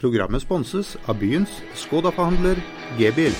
Programmet sponses av byens Skoda-forhandler G-bil.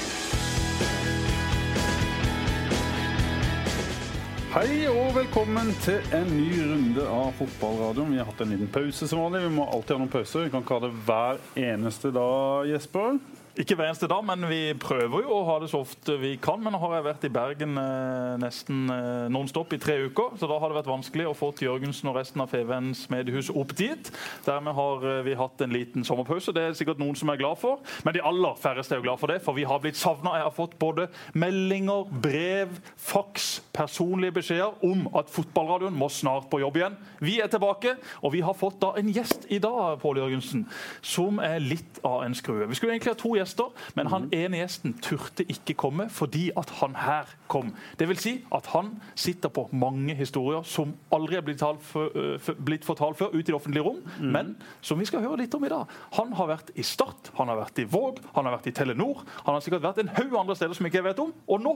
Hei og velkommen til en ny runde av fotballradioen. Vi har hatt en liten pause som vanlig. Vi må alltid ha noen pauser. Vi kan ikke ha det hver eneste dag, Jesper. Ikke hver eneste dag, men vi prøver jo å ha det så ofte vi kan. Men nå har jeg vært i Bergen eh, nesten eh, nonstop i tre uker, så da har det vært vanskelig å få til Jørgensen og resten av Fevens mediehus opp dit. Dermed har eh, vi hatt en liten sommerpause. Det er sikkert noen som er glad for, men de aller færreste er jo glad for det, for vi har blitt savna. Jeg har fått både meldinger, brev, faks, personlige beskjeder om at fotballradioen må snart på jobb igjen. Vi er tilbake, og vi har fått da en gjest i dag, Pål Jørgensen, som er litt av en skrue. Vi skulle egentlig ha to gjester gjester, men han ene gjesten turte ikke komme fordi at han her kom. Det vil si at han sitter på mange historier som aldri er blitt, for, blitt fortalt før ute i det offentlige rom, mm. men som vi skal høre litt om i dag. Han har vært i Start, han har vært i Våg, han har vært i Telenor, han har sikkert vært en haug andre steder som ikke jeg vet om, og nå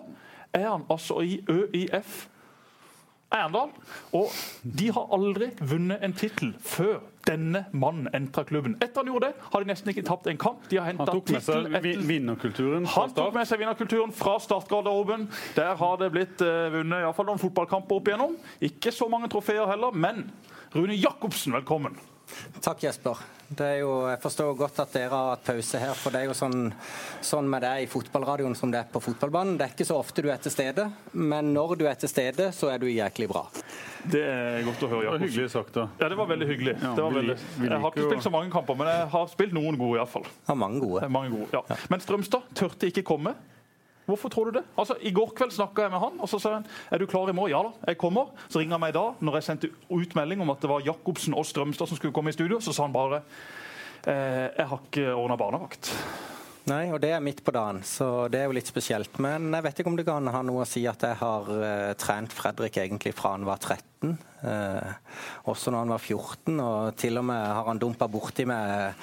er han altså i ØIF Erndal. Og de har aldri vunnet en tittel før denne mannen entra klubben. Etter han gjorde det, har de nesten ikke tapt en kamp. De har han tok med seg vinnerkulturen fra start? Han tok med seg vinnerkulturen fra startgarderoben. Der har det blitt uh, vunnet i fall noen fotballkamper opp igjennom. Ikke så mange trofeer heller, men Rune Jacobsen, velkommen. Takk, Jesper. Jo, jeg forstår godt at dere har hatt pause her. for Det er jo sånn, sånn med deg i fotballradioen som det er på fotballbanen. Det er ikke så ofte du er til stede, men når du er til stede, så er du jæklig bra. Det er godt å høre. Jakob. Hyggelig sagt, da. Ja, det var veldig hyggelig. Ja, var veldig... jeg har ikke spilt så mange kamper, men jeg har spilt noen gode, iallfall. Ja, mange gode. Mange gode ja. Ja. Men Strømstad tørte ikke komme. Hvorfor tror du det? Altså, I går kveld snakka jeg med han, og så sa han er du klar i morgen. Ja da, jeg kommer. Så ringer han meg da, når jeg sendte ut melding om at det var Jacobsen og Strømstad som skulle komme i studio, så sa han bare eh, jeg har ikke ordna barnevakt. Nei, og det er midt på dagen, så det er jo litt spesielt. Men jeg vet ikke om det kan ha noe å si at jeg har uh, trent Fredrik egentlig fra han var 13. Uh, eh, også når han var 14, og til og med har han dumpa borti meg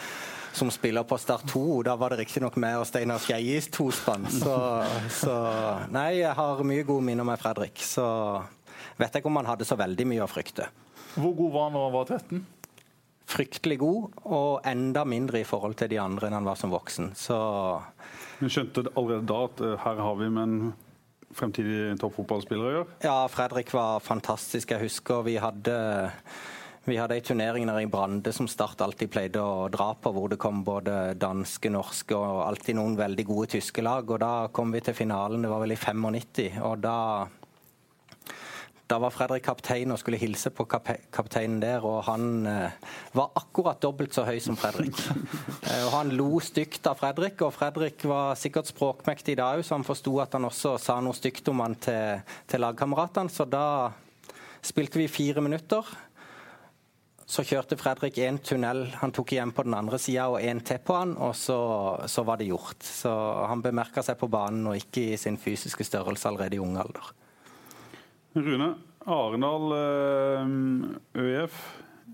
som spiller på Start 2. Da var det riktignok meg og Steinar Skeie i tospann. Så, så, nei, jeg har mye gode minner med Fredrik. Så vet jeg ikke om han hadde så veldig mye å frykte. Hvor god var han da han var 13? Fryktelig god, og enda mindre i forhold til de andre enn han var som voksen. Så Men skjønte allerede da at uh, her har vi med en fremtidig toppfotballspiller å gjøre? Ja, Fredrik var fantastisk. Jeg husker vi hadde vi hadde ei turnering nede i Brande som Start alltid pleide å dra på, hvor det kom både danske, norske og alltid noen veldig gode tyske lag. og Da kom vi til finalen, det var vel i 95. og da da var Fredrik kaptein og skulle hilse på kapteinen der, og han eh, var akkurat dobbelt så høy som Fredrik. Eh, og Han lo stygt av Fredrik, og Fredrik var sikkert språkmektig da òg, så han forsto at han også sa noe stygt om han til, til lagkameratene. Så da spilte vi fire minutter. Så kjørte Fredrik én tunnel, han tok igjen på den andre sida og én til på han, og så, så, var det gjort. Så han bemerka seg på banen og ikke i sin fysiske størrelse allerede i ung alder. Rune, Arendal eh, ØIF.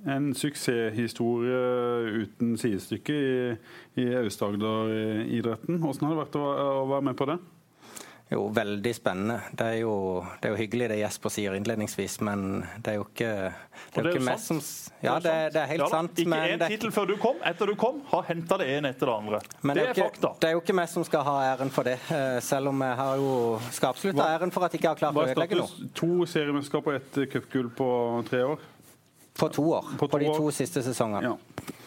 En suksesshistorie uten sidestykke i, i Aust-Agder-idretten. Hvordan har det vært å være med på det? Jo, veldig spennende. Det er jo, det er jo hyggelig det Jesper sier innledningsvis, men det er jo ikke det er, jo mest som Ja, det, det er helt ja, sant. Ikke én tittel før du kom. Etter du kom, har henta det ene etter det andre. Men det, er, ikke, fakta. Det er jo ikke vi som skal ha æren for det, eh, selv om jeg har jo skal absolutt ha æren for at jeg ikke har klart å ødelegge noe. To seriemesterskap og ett cupgull på tre år? På to år. På, to på de to år. siste sesongene. Ja.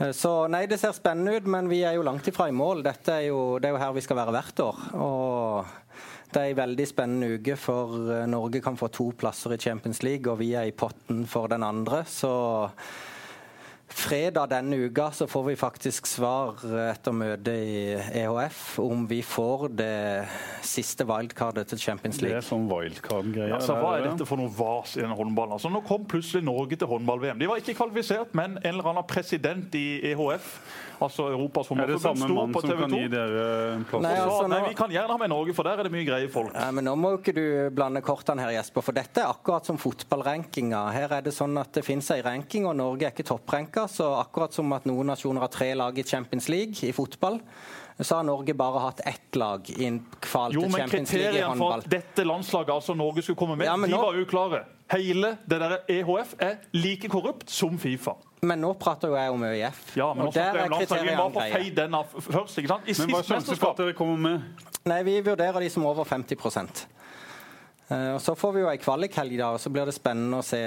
Eh, så nei, Det ser spennende ut, men vi er jo langt ifra i mål. Dette er jo, det er jo her vi skal være hvert år. Og det er en veldig spennende uke, for eh, Norge kan få to plasser i Champions League, og vi er i potten for den andre. Så fredag denne uka så får vi faktisk svar etter møtet i EHF om vi får det siste wildcardet til Champions League. Det er sånn wildcard-greier. Altså, hva er dette for noe vas i den håndballen? Altså, nå kom plutselig Norge til håndball-VM. De var ikke kvalifisert, men en eller annen president i EHF altså Europas Er det samme mann som kan gi dere plass? Nei, altså, nei, Vi kan gjerne ha med Norge, for der er det mye greie folk. Nei, men Nå må ikke du blande kortene her, Jesper. For dette er akkurat som fotballrankinga. Her er det sånn at det finnes ei ranking, og Norge er ikke toppranka. Så akkurat som at noen nasjoner har tre lag i Champions League i fotball, så har Norge bare hatt ett lag i en kval til Champions League i håndball. Jo, men kriteriene for at dette landslaget, altså Norge, skulle komme med, ja, de nå, var uklare. hele det der EHF er like korrupt som Fifa. Men nå prater jo jeg om ØIF. Ja, men og nå der er. Kriteriene greie. den av først. ikke sant? I Men hva er sist sjansen for at dere kommer med? Nei, vi vurderer de som over 50 Eh, og Så får vi jo ei kvalikhelg, da, og så blir det spennende å se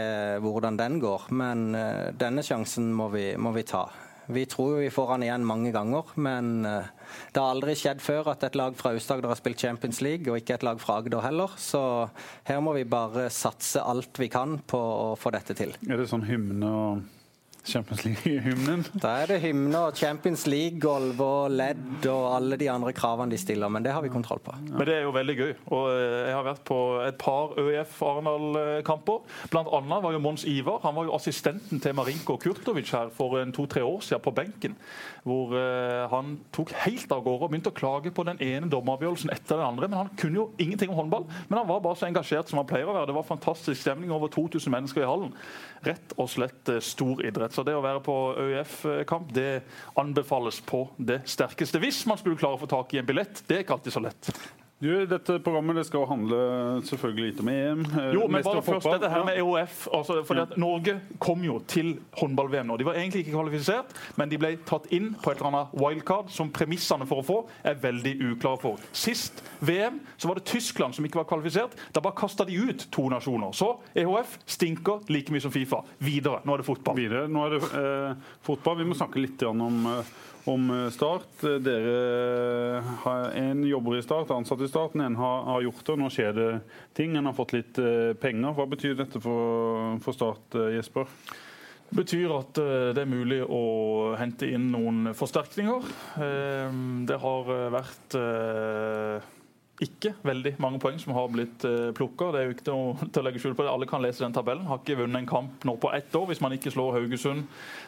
hvordan den går. Men eh, denne sjansen må vi, må vi ta. Vi tror vi får han igjen mange ganger, men eh, det har aldri skjedd før at et lag fra Aust-Agder har spilt Champions League, og ikke et lag fra Agder heller. Så her må vi bare satse alt vi kan på å få dette til. Er det sånn hymne og Champions League-hymnen? Da er det hymne og Champions League-gulv og ledd og alle de andre kravene de stiller, men det har vi kontroll på. Men det er jo veldig gøy. Og eh, jeg har vært på et par ØIF Arendal-kamper. Blant annet var jo Mons Ivar han var jo assistenten til Marinko Kurtovic her for en to-tre år siden på benken. Hvor eh, han tok helt av gårde og begynte å klage på den ene dommeravgjørelsen etter den andre. Men han kunne jo ingenting om håndball. Men han var bare så engasjert som han pleier å være. Det var fantastisk stemning. Over 2000 mennesker i hallen. Rett og slett eh, stor idrett. Så det å være på ØIF-kamp, det anbefales på det sterkeste. Hvis man skulle klare å få tak i en billett. Det er ikke alltid så lett. Du, dette programmet det skal handle selvfølgelig litt om EM. eh, Jo, men bare først dette her med EOF. Altså, fordi at Norge kom jo til håndball-VM nå. De var egentlig ikke kvalifisert, men de ble tatt inn på et eller annet wildcard som premissene for å få er veldig uklare for. Sist VM så var det Tyskland som ikke var kvalifisert. Da bare kasta de ut to nasjoner. Så EHF stinker like mye som Fifa. Videre. Nå er det fotball. Videre. Nå er det eh, fotball. Vi må snakke litt om, eh, om eh, Start. Dere har en jobber i Start, ansatt i Start. En har, har gjort det, og nå skjer det ting. En har fått litt eh, penger. Hva betyr dette for, for Start, eh, Jesper? Det betyr at det er mulig å hente inn noen forsterkninger. Det har vært ikke veldig mange poeng som har blitt uh, plukka. Det er jo ikke noe til å legge skjul på det. Alle kan lese den tabellen. Har ikke vunnet en kamp nå på ett år hvis man ikke slår Haugesund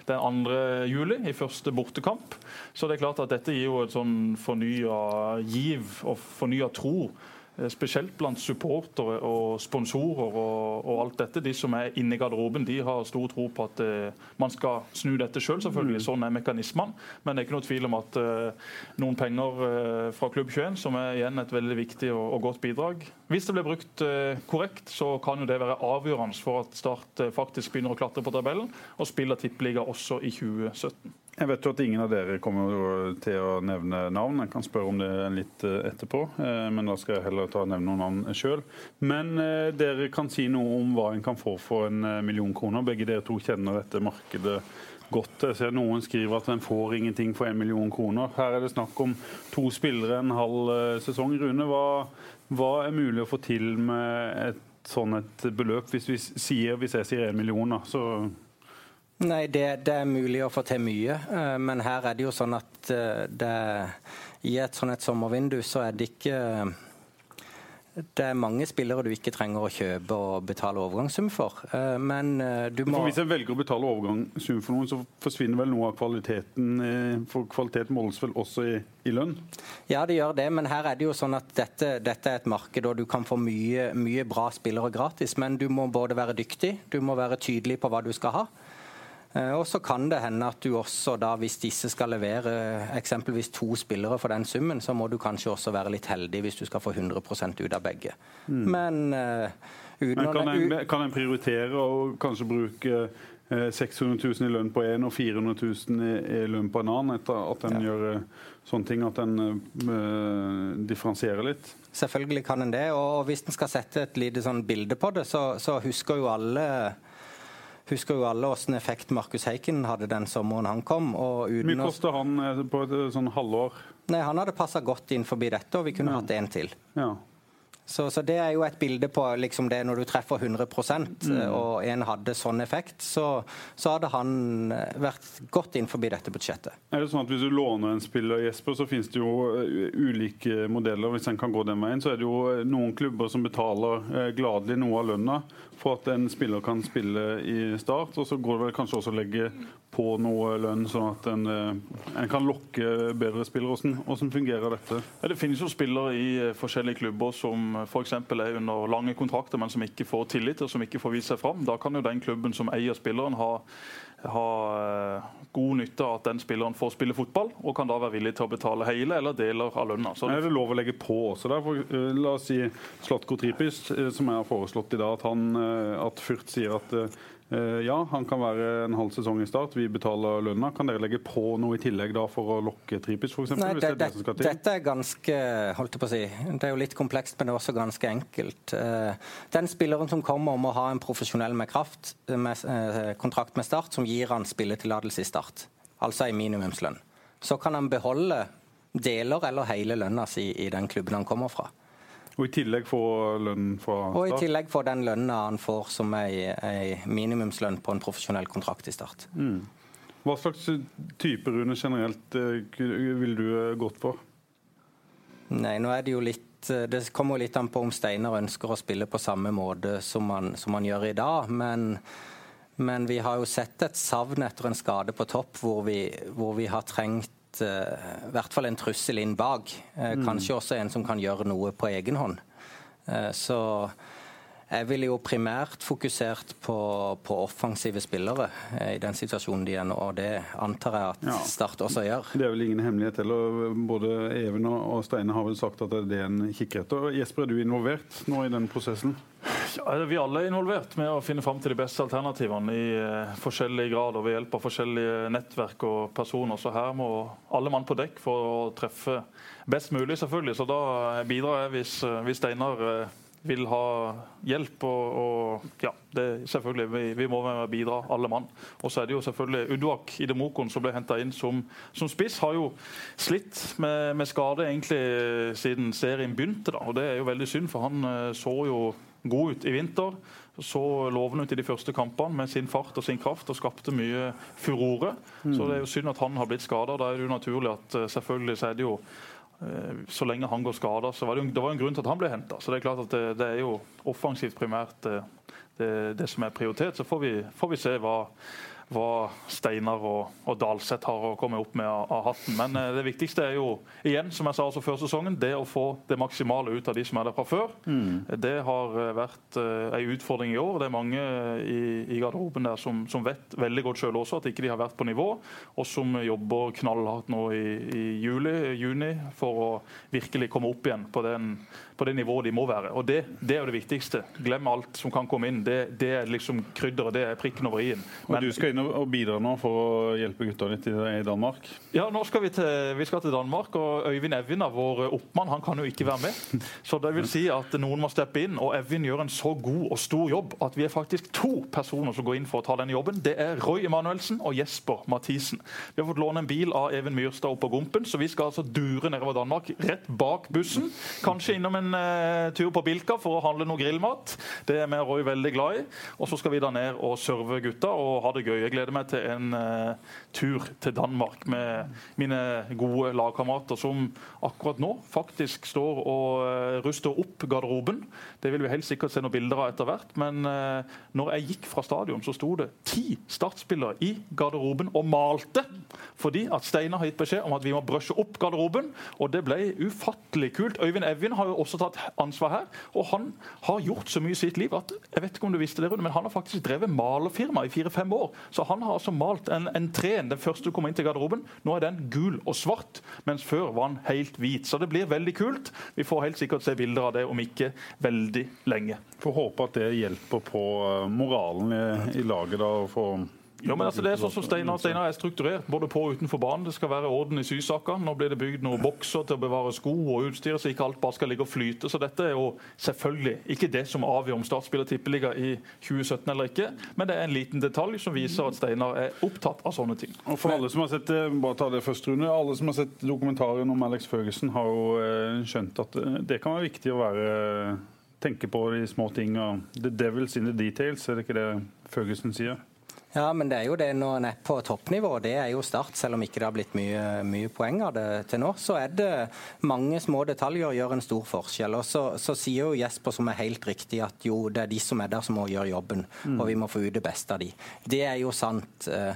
den 2. juli i første bortekamp. Så det er klart at dette gir jo et sånn fornya giv og fornya tro. Eh, Spesielt blant supportere og sponsorer og, og alt dette. De som er inne i garderoben, de har stor tro på at uh, man skal snu dette sjøl, selv, selvfølgelig. Sånn er mekanismene. Men det er ikke noe tvil om at uh, noen penger uh, fra Klubb 21, som er igjen et veldig viktig og, og godt bidrag Hvis det blir brukt korrekt, så kan jo det være avgjørende for at Start faktisk begynner å klatre på tabellen og spiller tippeliga også i 2017. Jeg vet jo at ingen av dere kommer til å nevne navn. Jeg kan spørre om det litt eh, etterpå, eh, men da skal jeg heller ta og nevne noen navn sjøl. Men eh, dere kan si noe om hva en kan få for en million kroner. Begge dere to kjenner dette markedet godt. Jeg ser noen skriver at en får ingenting for en million kroner. Her er det snakk om to spillere en halv sesong. Rune, hva, hva er mulig å få til med et sånn et beløp? Hvis, vi sier, hvis jeg sier en million, så Nei, det, det er mulig å få til mye, eh, men her er det jo sånn at eh, det, i et sånn et sommervindu så er det ikke det er mange spillere du ikke trenger å kjøpe og betale overgangssum for. Eh, Men du må Hvis en velger å betale overgangssum for noen, så forsvinner vel noe av kvaliteten. For kvalitet måles vel også i, i lønn? Ja, det gjør det, men her er det jo sånn at dette, dette er et marked, og du kan få mye, mye bra spillere gratis. Men du må både være dyktig, du må være tydelig på hva du skal ha. Eh, Og så kan det hende at du også da, hvis disse skal levere eksempelvis to spillere for den summen, så må du kanskje også være litt heldig hvis du skal få 100% ut av begge. Men uh, Men kan, en, kan en prioritere og kanskje bruke eh, 600 000 i lønn på en og 400 000 i, i lønn på en annen, etter at en gjør eh, sånne ting, at en eh, differensierer litt? Selvfølgelig kan en det. Og hvis en skal sette et lite sånn bilde på det, så, så husker jo alle Husker jo alle åssen effekt Markus Heiken hadde den sommeren han kom. Hvor mye kosta han eh, på et eh, sånn halvår? Nei, Han hadde passa godt inn forbi dette, og vi kunne Ja. hatt en til. Ja. Så, så det er jo et bilde på liksom det når du treffer 100 Mm. eh, og en hadde sånn effekt, så, så hadde han eh, vært godt inn forbi dette budsjettet. Er det sånn at Hvis du låner en spiller, Jesper, så finnes det jo eh, ulike modeller. Hvis en kan gå den veien, så er det jo noen klubber som betaler gladelig noe av lønna for at en spiller kan spille i Start. Og så går det vel kanskje også å legge på noe lønn, sånn at en, eh, en kan lokke bedre spillere. Hvordan, hvordan fungerer dette? Ja, det finnes jo spillere i eh, forskjellige klubber som f.eks. er under lange kontrakter, men som ikke får tillit og som ikke får vist seg fram. Da kan jo den klubben som eier spilleren ha ha eh, god nytte av at den spilleren får spille fotball, og kan da være villig til å betale hele eller deler av lønna. Er det lov å legge på også der? For, uh, la oss si Slatko Tripis, uh, som jeg har foreslått i dag, at, han, uh, at Furt sier at Eh, ja, han kan være en halv sesong i start. Vi betaler lønna. Kan dere legge på noe i tillegg da for å lokke Tripis, f.eks.? Nei, det, det, det dette er ganske holdt jeg på å si, Det er jo litt komplekst, men det er også ganske enkelt. Eh, den spilleren som kommer, må ha en profesjonell med kraft, med eh, kontrakt med Start, som gir han spilletillatelse i Start. Altså en minimumslønn. Så kan han beholde deler eller hele lønna si i den klubben han kommer fra. Og i tillegg få lønn fra Start? Og i tillegg få den lønna han får som ei, ei, minimumslønn på en profesjonell kontrakt i Start. Mm. Hva slags type Rune generelt ville vil du eh, gått for? Nei, nå er det jo litt eh, Det kommer litt an på om Steinar ønsker å spille på samme måte som han, som han gjør i dag. Men, men, vi har jo sett et savn etter en skade på topp hvor vi, hvor vi har trengt uh, i hvert fall en trussel inn bak. Uh, mm. Kanskje også en som kan gjøre noe på egen hånd. Uh, så jeg ville jo primært fokusert på, på, offensive spillere i den situasjonen de er nå, og det antar jeg at ja. Start også gjør. Det er vel ingen hemmelighet heller. Både Even og Steine har vel sagt at det er en kikker etter. Jesper, er du involvert nå i den prosessen? Ja, vi alle er involvert med å finne fram til de beste alternativene i uh, forskjellig grad og ved hjelp av forskjellige nettverk og personer. Så her må alle mann på dekk for å treffe best mulig, selvfølgelig. Så da bidrar jeg hvis, uh, hvis Steinar uh, vil ha hjelp. Og, og ja, det, selvfølgelig, vi, vi må bidra, alle mann. Og så er det jo selvfølgelig Uduak Idemokon som ble henta inn som, som, spiss. Har jo slitt med, med, skade egentlig siden serien begynte. da, og Det er jo veldig synd, for han så jo god ut i vinter. Så lovende ut i de første kampene med sin fart og sin kraft og skapte mye furore. Så det er jo synd at han har blitt skada. Da er det jo naturlig at eh, selvfølgelig så er det jo eh, så lenge han går skada, så var det, jo, det var en grunn til at han ble henta. Så det er klart at det, det er jo offensivt primært eh, det, det, som er prioritet. Så får vi, får vi se hva hva Steinar og, og Dalseth har å komme opp med av, av hatten. Men eh, det viktigste er jo igjen, som jeg sa altså før sesongen, det å få det maksimale ut av de som er der fra før. Mm. Det har eh, vært eh, en utfordring i år. Det er mange i, i garderoben der som, som, vet veldig godt selv også at ikke de har vært på nivå, og som jobber knallhardt nå i, i juli, juni for å virkelig komme opp igjen på, den, på det nivået de må være. Og det, det, er jo det viktigste. Glem alt som kan komme inn. Det, det er liksom krydderet, det er prikken over i-en. Og du skal inn og bidra nå for å hjelpe gutta litt i Danmark? Ja, nå skal vi, til, vi skal til Danmark. og Øyvind Evjen, vår oppmann, han kan jo ikke være med. Så det vil si at noen må steppe inn. Og Evjen gjør en så god og stor jobb at vi er faktisk to personer som går inn for å ta denne jobben. Det er Roy Emanuelsen og Jesper Mathisen. Vi har fått låne en bil av Even Myrstad opp på Gumpen, så vi skal altså dure nedover Danmark rett bak bussen. Kanskje innom en uh, tur på Bilka for å handle noe grillmat. Det er vi Roy veldig glad i. Og så skal vi da ned og serve gutta og ha det gøy. Jeg gleder meg til en uh, tur til Danmark med mine gode lagkamerater, som akkurat nå faktisk står og uh, ruster opp garderoben. Det vil vi helt sikkert se noen bilder av etter hvert. Men uh, når jeg gikk fra stadion, så sto det ti startspillere i garderoben og malte. Fordi at Steinar har gitt beskjed om at vi må brøsje opp garderoben. Og det ble ufattelig kult. Øyvind Evjen har jo også tatt ansvar her. Og han har gjort så mye i sitt liv at jeg vet ikke om du visste det, men han har faktisk drevet malerfirma i fire-fem år. Så han har altså malt en, en tren, den første du kom inn til garderoben. Nå er den gul og svart, mens før var den helt hvit. Så det blir veldig kult. Vi får helt sikkert se bilder av det om ikke veldig lenge. Får håpe at det hjelper på eh, moralen i, i laget. da, for ja, men altså, det er sånn som Steinar, Steinar er strukturert, både på og utenfor banen. Det skal være orden i sysakene. Nå blir det bygd noen bokser til å bevare sko og utstyr, så ikke alt bare skal ligge og flyte. Så dette er jo selvfølgelig ikke det som avgjør om Start spiller i 2017 eller ikke, men det er en liten detalj som viser at Steinar er opptatt av sånne ting. Og for alle som har sett eh, bare ta det først, Rune, alle som har sett dokumentaren om Alex Førgesen, har jo eh, skjønt at eh, det kan være viktig å være tenke på de små tinga. The devil's in the details, er det ikke det Førgesen sier? Ja, men det er jo det når en er på toppnivå. Det er jo Start, selv om ikke det har blitt mye, mye poeng av det til nå. Så er det mange små detaljer gjør en stor forskjell. Og så, så, sier jo Jesper, som er helt riktig, at jo, det er de som er der som må gjøre jobben. Mm. Og vi må få ut det beste av de. Det er jo sant. Eh,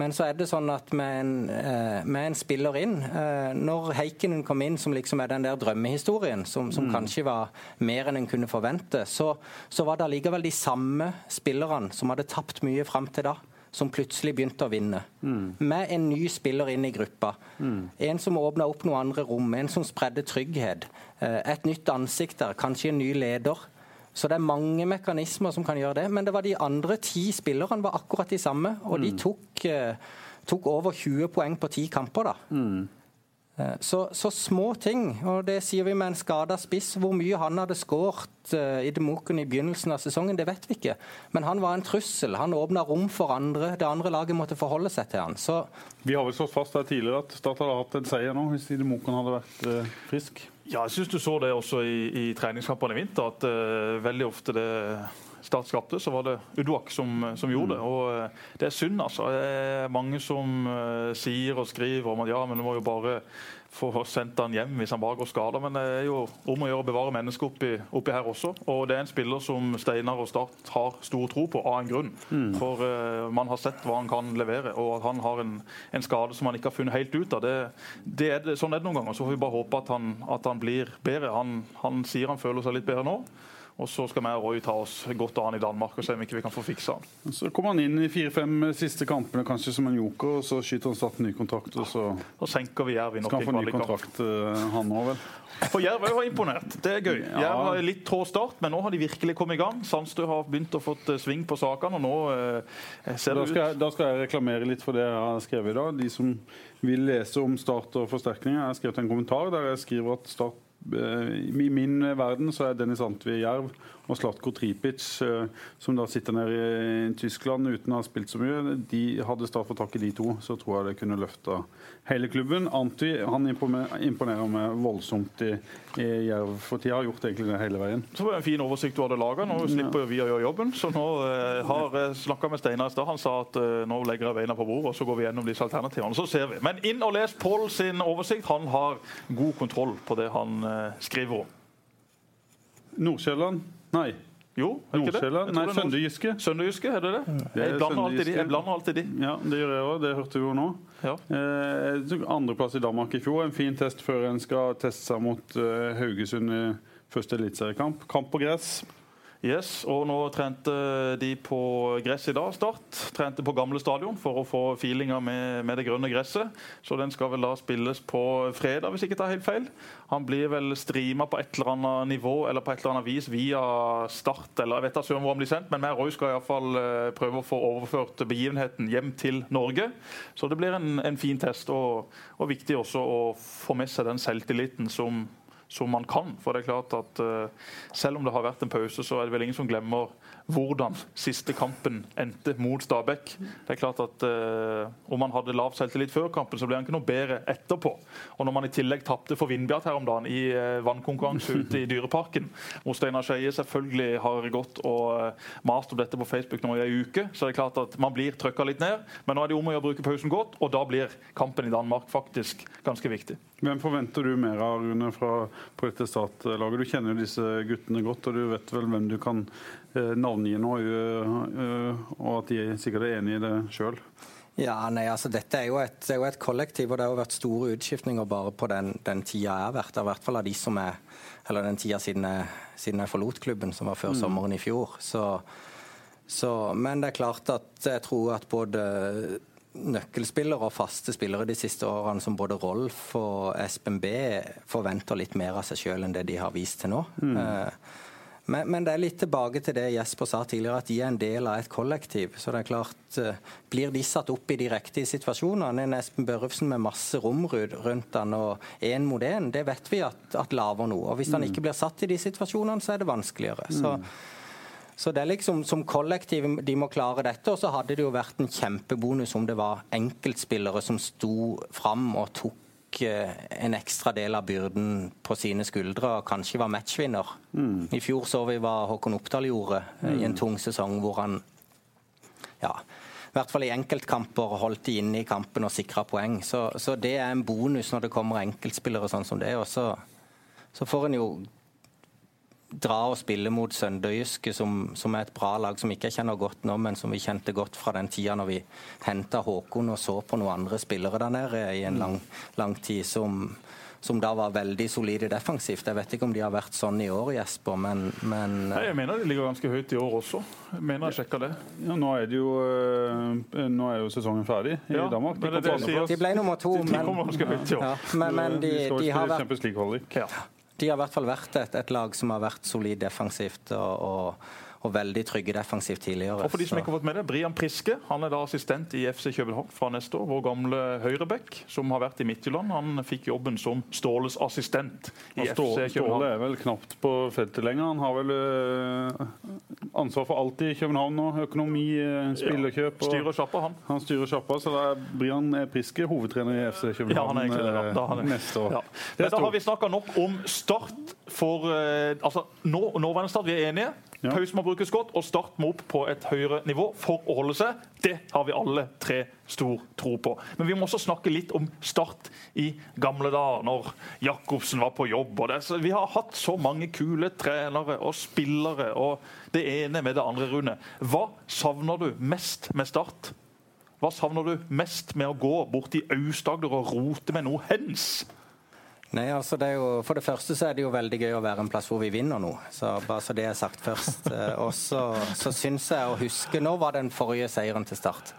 men så er det sånn at med en, eh, med en spiller inn eh, Når Heikkinen kom inn, som liksom er den der drømmehistorien, som, som mm. kanskje var mer enn en kunne forvente, så, så var det allikevel de samme spillerne som hadde tapt mye fram til da som plutselig begynte å vinne. Mm. Med en ny spiller inn i gruppa. Mm. En som åpna opp noen andre rom, en som spredde trygghet. Eh, et nytt ansikt der, kanskje en ny leder. Så det er mange mekanismer som kan gjøre det. Men det var de andre ti spillerne var akkurat de samme, og de mm. tok, eh, tok over 20 poeng på ti kamper. da. Mm. Eh, så, så, små ting, og det sier vi med en skada spiss. Hvor mye han hadde skåret uh, i Demoken i begynnelsen av sesongen, det vet vi ikke. Men han var en trussel. Han åpna rom for andre. Det andre laget måtte forholde seg til han. Så vi har vel slått fast her tidligere at Start hadde hatt en seier nå, hvis Demoken hadde vært uh, frisk? Ja, jeg syns du så det også i, i treningskampene i vinter, at uh, veldig ofte det Start skapte, så var det Uduak som, som gjorde det. Mm. Og eh, det er synd, altså. Det er mange som uh, sier og skriver om at ja, men du må jo bare få sendt han hjem hvis han bare går skada. Men det er jo om å gjøre å bevare mennesket oppi, oppi, her også. Og det er en spiller som Steinar og Start har stor tro på, av en grunn. Mm. For uh, man har sett hva han kan levere, og at han har en, en skade som han ikke har funnet helt ut av. Det, det er det, sånn er det noen ganger. Så får vi bare håpe at han, at han blir bedre. Han, han sier han føler seg litt bedre nå. Og så skal vi og Roy ta oss godt an i Danmark og se om ikke vi kan få fiksa han. Så kommer han inn i fire-fem siste kampene kanskje som en joker, og så skyter han Start ny kontrakt. Og så, så senker vi Jerv i nok Skal han få ny kontrakt, uh, han òg, vel? For Jerv har imponert. Det er gøy. Ja. Jerv har litt trå start, men nå har de virkelig kommet i gang. Sandstø har begynt å få eh, sving på sakene, og nå uh, ser det ut jeg, Da skal jeg reklamere litt for det jeg har skrevet i dag. De som vil lese om Start og forsterkninger, jeg har skrevet en kommentar der jeg skriver at Start i min verden så er Dennis Antvi Jerv og Slatko Tripic, eh, som da sitter nede i Tyskland uten å ha spilt så mye, de hadde Start fått tak i de to, så tror jeg det kunne løfta hele klubben. Antvi han imponerer meg voldsomt i, i Jerv for tida. Har gjort egentlig det hele veien. Så var det en fin oversikt du hadde laga. Nå slipper jo vi å gjøre jobben. Så nå eh, har jeg snakka med Steinar i stad. Han sa at eh, nå legger jeg beina på bordet, og så går vi gjennom disse alternativene. Så ser vi. Men inn og les Pål sin oversikt. Han har god kontroll på det han eh, skriver om. Nordsjælland Nei. Jo, Nordsjøland? Nei, Sønderjyske. Sønderjyske, er det det? det er jeg, blander alltid de. jeg blander alltid de. Ja, Det gjør jeg òg. Det hørte vi jo nå. Ja. Eh, Andreplass i Danmark i fjor. En fin test før en skal teste seg mot eh, Haugesund i første eliteseriekamp. Kamp på gress. Yes, og nå trente de på gress i dag, Start. Trente på gamle stadion for å få feelinga med, med, det grønne gresset. Så den skal vel da spilles på fredag, hvis ikke tar helt feil. Han blir vel streama på et eller annet nivå eller på et eller annet vis via Start. eller jeg vet ikke hvor han blir sendt, Men Roy skal iallfall eh, prøve å få overført begivenheten hjem til Norge. Så det blir en, en fin test, og, og viktig også å få med seg den selvtilliten som som man kan. For det er klart at uh, Selv om det har vært en pause, så er det vel ingen som glemmer hvordan siste kampen endte mot Stabæk. Det er klart at uh, Om man hadde lav selvtillit før kampen, så ble han ikke noe bedre etterpå. Og når man i tillegg tapte for Vindbjart her om dagen i uh, vannkonkurranse ute i Dyreparken, hvor Steinar Skeie selvfølgelig har gått og mast om dette på Facebook nå i ei uke, så er det klart at man blir trøkka litt ned. Men nå er det om å gjøre å bruke pausen godt, og da blir kampen i Danmark faktisk ganske viktig. Hvem forventer du mer av, Rune, fra, på dette startlaget? Du kjenner jo disse guttene godt, og du vet vel hvem du kan eh, navngi nå, uh, og at de sikkert er enig i det sjøl? Ja, nei, altså Dette er jo, et, er jo, et, kollektiv, og det har vært store utskiftninger bare på den, den tida jeg har vært der. I hvert fall av de som er, eller den tida siden jeg, siden jeg forlot klubben, som var før mm. sommeren i fjor. Så, så, men det er klart at jeg tror at både nøkkelspillere og faste spillere de siste årene, som både Rolf og Espen B, forventer litt mer av seg sjøl enn det de har vist til nå. Mm. Eh, men, men, det er litt tilbake til det Jesper sa tidligere, at de er en del av et kollektiv. Så det er klart, eh, Blir de satt opp i de riktige situasjonene, en Espen Børrefsen med masse romrud rundt han og én mot én, det vet vi at, at laver noe. Og Hvis han mm. ikke blir satt i de situasjonene, så er det vanskeligere. Så mm. Så det er liksom som kollektiv de må klare dette. Og så hadde det jo vært en kjempebonus om det var enkeltspillere som sto fram og tok eh, en ekstra del av byrden på sine skuldre og kanskje var matchvinner. Mm. I fjor så vi hva Håkon Oppdal gjorde mm. i en mm. tung sesong hvor han ja, i hvert fall i enkeltkamper holdt de inne i kampen og sikra poeng. Så, så, det er en bonus når det kommer enkeltspillere sånn som det. Og så, så får en jo dra og spille mot Sønderjyske, som, som, er et bra lag som ikke jeg kjenner godt nå, men som vi kjente godt fra den tida når vi henta Håkon og så på noen andre spillere der nede i en lang, lang tid, som, som da var veldig solide defensivt. Jeg vet ikke om de har vært sånn i år, Jesper, men, men Nei, Jeg mener de ligger ganske høyt i år også. Jeg mener jeg sjekka det. Ja, nå, er det jo, eh, nå er jo sesongen ferdig i Ja, Danmark. De, det det. De ble nummer to, De men, kommer ganske høyt i år. ja, men, men de, de, har vært. De har i hvert fall vært et, et lag som har vært solid defensivt og, og, og veldig trygge defensivt tidligere. Og for de som ikke har fått med det, Brian Priske han er da assistent i FC København fra neste år. Vår gamle høyrebekk som har vært i Midtjylland. Han fikk jobben som Ståles assistent i FC Ståle, FC Ståle er vel knapt på feltet lenger. Han har vel eh, ansvar for alt i København nå. Økonomi, eh, spillerkjøp. og- Styrer sjappa, han. Han styrer sjappa, så da er Brian Priske hovedtrener i FC Ja, København han er det. Eh, har det. neste år. Ja. Men er da har vi snakka nok om Start for eh, altså, nå, Nåværende Start, vi er enige. Ja. Pause må brukes godt, og Start må opp på et høyere nivå for å holde seg. Det har vi alle tre stor tro på. Men vi må også snakke litt om Start i gamle dager, når Jacobsen var på jobb. Og det. Så vi har hatt så mange kule trenere og spillere, og det ene med det andre, Rune. Hva savner du mest med Start? Hva savner du mest med å gå bort i Aust-Agder og rote med noe hens? Nei, altså det er jo, For det første så er det jo veldig gøy å være en plass hvor vi vinner nå. Så bare så det er sagt først. Eh, Og så, så syns jeg å huske Når var den forrige seieren til Start?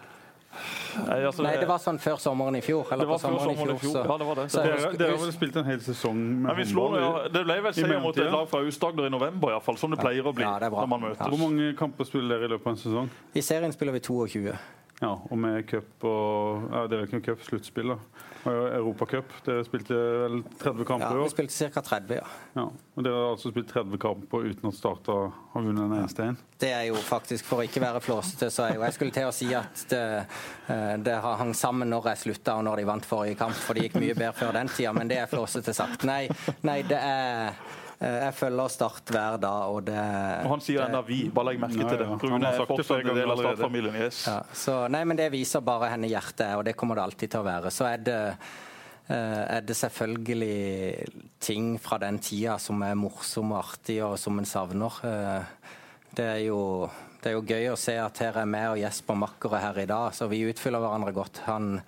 Nei, altså, Nei, det var sånn før sommeren i fjor. Eller Det var på sommeren, sommeren i fjor. så- Ja, det var det. så Dere, husker- dere har vel spilt en hel sesong med Men vi slo, håndball? ja, det ble vel seier mot et lag fra Aust-Agder i november, i hvert fall, som det pleier å bli Ja, det er bra. når man møtes. Hvor mange kamper spiller dere i løpet av en sesong? I serien spiller vi 22. Ja, og med cup og ja, Det er jo ikke noe cup, sluttspill. da. Europacup. Dere spilte vel 30 kamper i år. vi år? spilte ca. 30, ja. Ja. Og dere har altså spilt 30 kamper uten at Start har vunnet en eneste en? Det er jo faktisk, for å ikke være flåsete, så er jo Jeg skulle til å si at det, eh, det har hang sammen når jeg slutta og når de vant forrige kamp, for det gikk mye bedre før den tida, men det er flåsete sagt. Nei, nei, det er Jeg følger Start hver dag, og det Og han sier enda vi. Bare legg merke til det. Han Rune har er sagt det fortsatt flere en del av ganger allerede. Start-familien. Yes. Ja, så, nei, men det viser bare henne hjertet er, og det kommer det alltid til å være. Så er det, eh, er det selvfølgelig ting fra den tida som er morsomme og artige, og som en savner. Eh, det er jo det er jo gøy å se at her er vi og Jesper makkere her i dag, så vi utfyller hverandre godt. Han,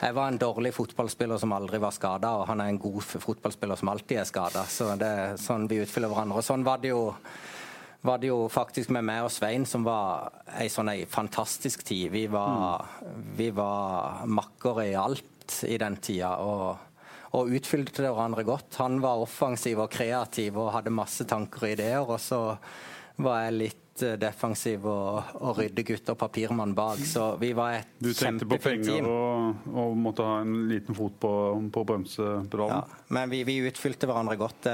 jeg var en dårlig fotballspiller som aldri var skada, og han er en god fotballspiller som alltid er skada. Så det er sånn vi utfyller hverandre. Og sånn var det jo var det jo faktisk med meg og Svein som var ei sånn ei fantastisk tid. Vi var, vi var makkere i alt i den tida. og og utfylte hverandre godt. Han var offensiv og kreativ og hadde masse tanker og ideer. Og så var jeg litt eh, defensiv og, og ryddegutt og papirmann bak. Så vi var et Du tenkte på penger og, og måtte ha en liten fot på, på bremsepedalen? Ja, men vi, vi utfylte hverandre godt.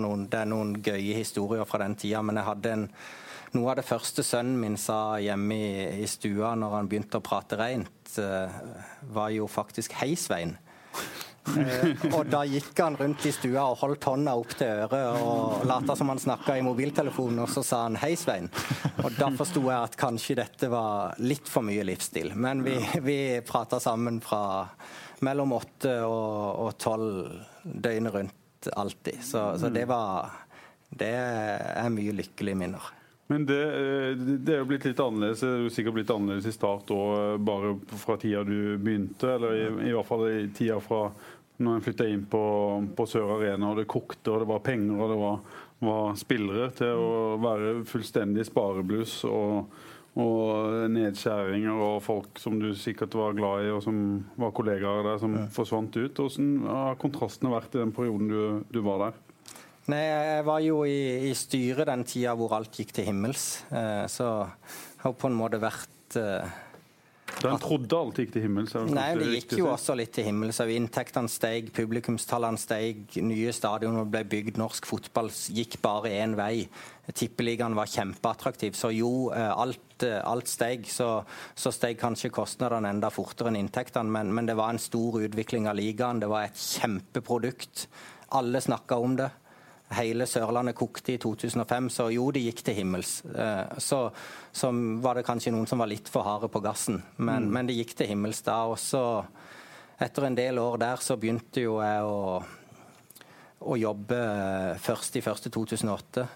Noen, det er noen gøye historier fra den tida. Men jeg hadde en, noe av det første sønnen min sa hjemme i, i stua når han begynte å prate reint, eh, var jo faktisk 'Hei, Svein'. Eh, og da gikk han rundt i stua og holdt hånda opp til øret og lata som han snakka i mobiltelefonen, og så sa han 'hei, Svein'. Og da forsto jeg at kanskje dette var litt for mye livsstil. Men vi, vi prata sammen fra mellom åtte og, og tolv døgnet rundt alltid. Så, så det var Det er mye lykkelige minner. Men det, eh, det er jo blitt litt annerledes. Det er jo sikkert blitt annerledes i start òg, bare fra tida du begynte. Eller i, i hvert fall i tida fra når en flytta inn på, på Sør Arena og det kokte og det var penger og det var, var spillere, til å være fullstendig sparebluss og, og nedskjæringer og folk som du sikkert var glad i og som var kollegaer der, som forsvant ut. Hvordan har kontrastene vært i den perioden du, du var der? Nei, jeg var jo i, i styret den tida hvor alt gikk til himmels. Eh, så jeg har på en måte vært eh, Da en trodde alt gikk til himmels? Nei, det gikk jo også litt til himmels. Inntektene steg, publikumstallene steg, nye stadioner ble bygd. Norsk fotball gikk bare én vei. Tippeligaen var kjempeattraktiv. Så jo, eh, alt, alt steg. Så, så steg kanskje kostnadene enda fortere enn inntektene, men, men det var en stor utvikling av ligaen. Det var et kjempeprodukt. Alle snakka om det. Hele Sørlandet kokte i 2005, så jo, det gikk til himmels. Eh, Så, så var det kanskje noen som var litt for harde på gassen, men, men det gikk til himmels da. Og så, etter en del år der, så begynte jo jeg å, å jobbe først i første 2008.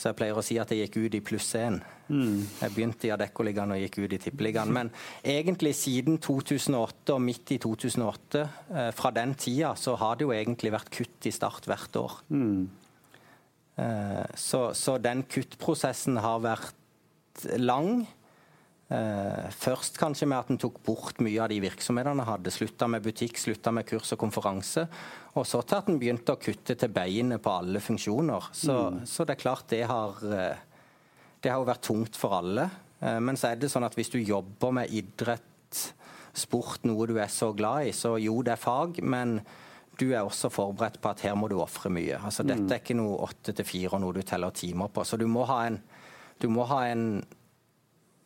Så jeg pleier å si at jeg gikk ut i pluss én. Mm. Jeg begynte i Adeccoligaen og gikk ut i Tippeligaen. Men egentlig siden 2008 og midt i 2008, eh, fra den tida, så har det jo egentlig vært kutt i Start hvert år. Mm. Eh, så, så, den kuttprosessen har vært lang. Eh, først kanskje med at en tok bort mye av de virksomhetene en hadde. Slutta med butikk, slutta med kurs og konferanse. Og så til at en begynte å kutte til beinet på alle funksjoner. Så, mm. så, det er klart det har eh, Det har vært tungt for alle. Men så er det sånn at hvis du jobber med idrett, sport, noe du er så glad i, så jo, det er fag, men du er også forberedt på at her må du ofre mye. Altså, mm. Dette er ikke noe åtte til fire og noe du teller timer på. Så du må ha en, du må ha en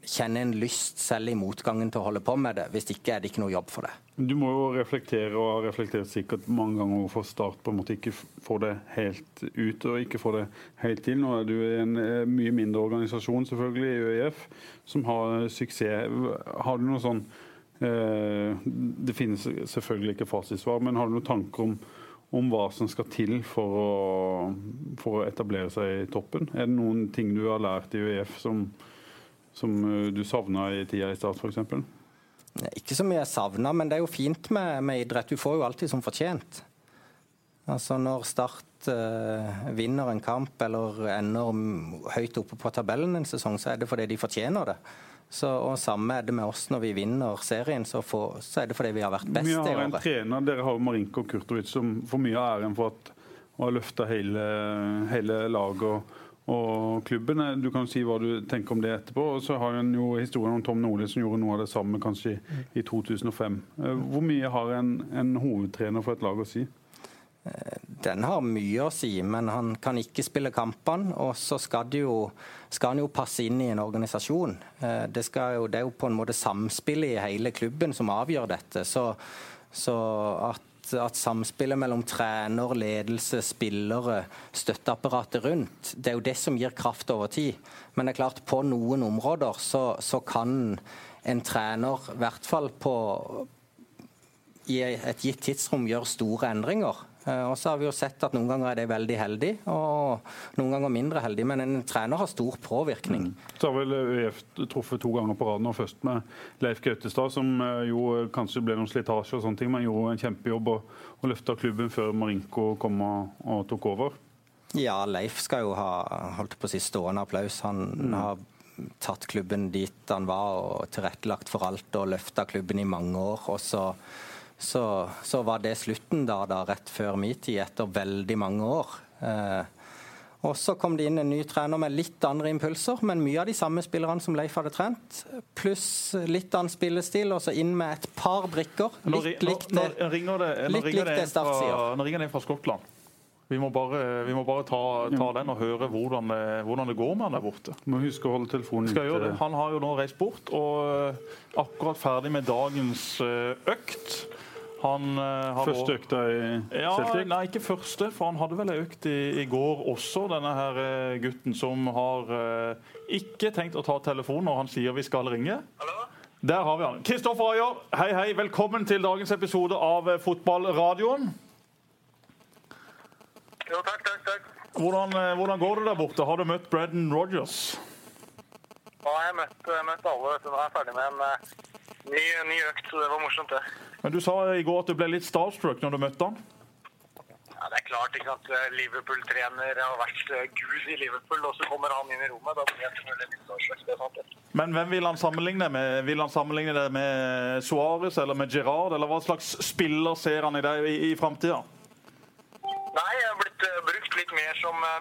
kjenne en lyst selv i motgangen til å holde på med det. Hvis ikke er det ikke noe jobb for det. Du må jo reflektere, og har reflektert sikkert mange ganger hvorfor Start på en måte ikke får det helt ut og ikke får det helt til. Nå er du i en eh, mye mindre organisasjon selvfølgelig i ØIF som har suksess. Har du noe sånn Det finnes selvfølgelig ikke fasitsvar, men har du noen tanker om om hva som skal til for å, for å etablere seg i toppen? Er det noen ting du har lært i UEF som, som eh, du savna i tida i Start f.eks.? Ikke så mye jeg savna, men det er jo fint med, med, idrett. Du får jo alltid som fortjent. Altså Når Start uh, vinner en kamp eller ender høyt oppe på tabellen en sesong, så er det fordi de fortjener det. Så, og Samme er det med oss når vi vinner serien, så, for, så er det fordi vi har vært best i året. Har en trener, Dere har Marinko Kurtovic som får mye av æren for at, å ha løfta hele, hele laget. og og klubben. Du kan si hva du tenker om det etterpå. Og så har en jo historien om Tom Nordli som gjorde noe av det samme kanskje i 2005. Eh, hvor mye har en, en hovedtrener for et lag å si? Den har mye å si, men han kan ikke spille kampene. Og så skal, jo, skal, han jo passe inn i en organisasjon. Eh, det, jo, det, er jo på en måte samspillet i hele klubben som avgjør dette. Så, så at at samspillet mellom trener, ledelse, spillere, støtteapparatet rundt, det er jo det som gir kraft over tid. Men det er klart, på noen områder så, så kan en trener, i hvert fall på, i et gitt tidsrom, gjøre store endringer. Eh, og så har vi jo sett at Noen ganger er det veldig heldig, og noen ganger mindre heldig. Men en trener har stor påvirkning. Mm. Så har vel UF truffet to ganger på rad nå, først med Leif Gautestad, som eh, jo kanskje ble noen slitasje og sånne ting, men gjorde en kjempejobb og, og løfta klubben før Marinko kom og, og, tok over. Ja, Leif skal jo ha holdt på å si stående applaus. Han mm. har tatt klubben dit han var og tilrettelagt for alt og løfta klubben i mange år. og så så, så, var det slutten da, da, rett før min tid, etter veldig mange år. Eh, og Så kom det inn en ny trener med litt andre impulser, men mye av de samme spillerne som Leif hadde trent. Pluss litt annen spillestil, og så inn med et par brikker. Litt likt det, nå, ringer det, litt likt det Start sier. Nå ringer det fra Skottland. Vi må bare, vi må bare ta, ta, den og høre hvordan det, hvordan det, går med han der borte. Må huske å holde telefonen ute. Han har jo nå reist bort og eh, akkurat ferdig med dagens eh, økt. Han, uh, første økta i ja, Celtic? Nei, ikke første, for han hadde vel ei økt i, i, går også, denne her uh, gutten som har uh, ikke tenkt å ta telefonen når han sier vi skal ringe. Hallo? Der har vi han. Kristoffer Ayer, hei, hei. Velkommen til dagens episode av Fotballradioen. Jo, takk, takk, takk. Hvordan, hvordan, går det der borte? Har du møtt Bredden Rogers? Ja, jeg har møtt, møtt alle. Så nå er jeg ferdig med en ny, ny økt, så det var morsomt, det. Men Du sa i går at du ble litt starstruck når du møtte han? Ja, Det er klart ikke at Liverpool-trener har vært eh, gud i Liverpool, og så kommer han inn i rommet. Da blir jeg selvfølgelig litt starstruck. det er sant. Men hvem vil han sammenligne med? Vil han sammenligne det med Suárez eller med Gerard? Eller hva slags spiller ser han i deg i, i framtida? Nei, jeg har blitt uh, brukt litt mer som uh...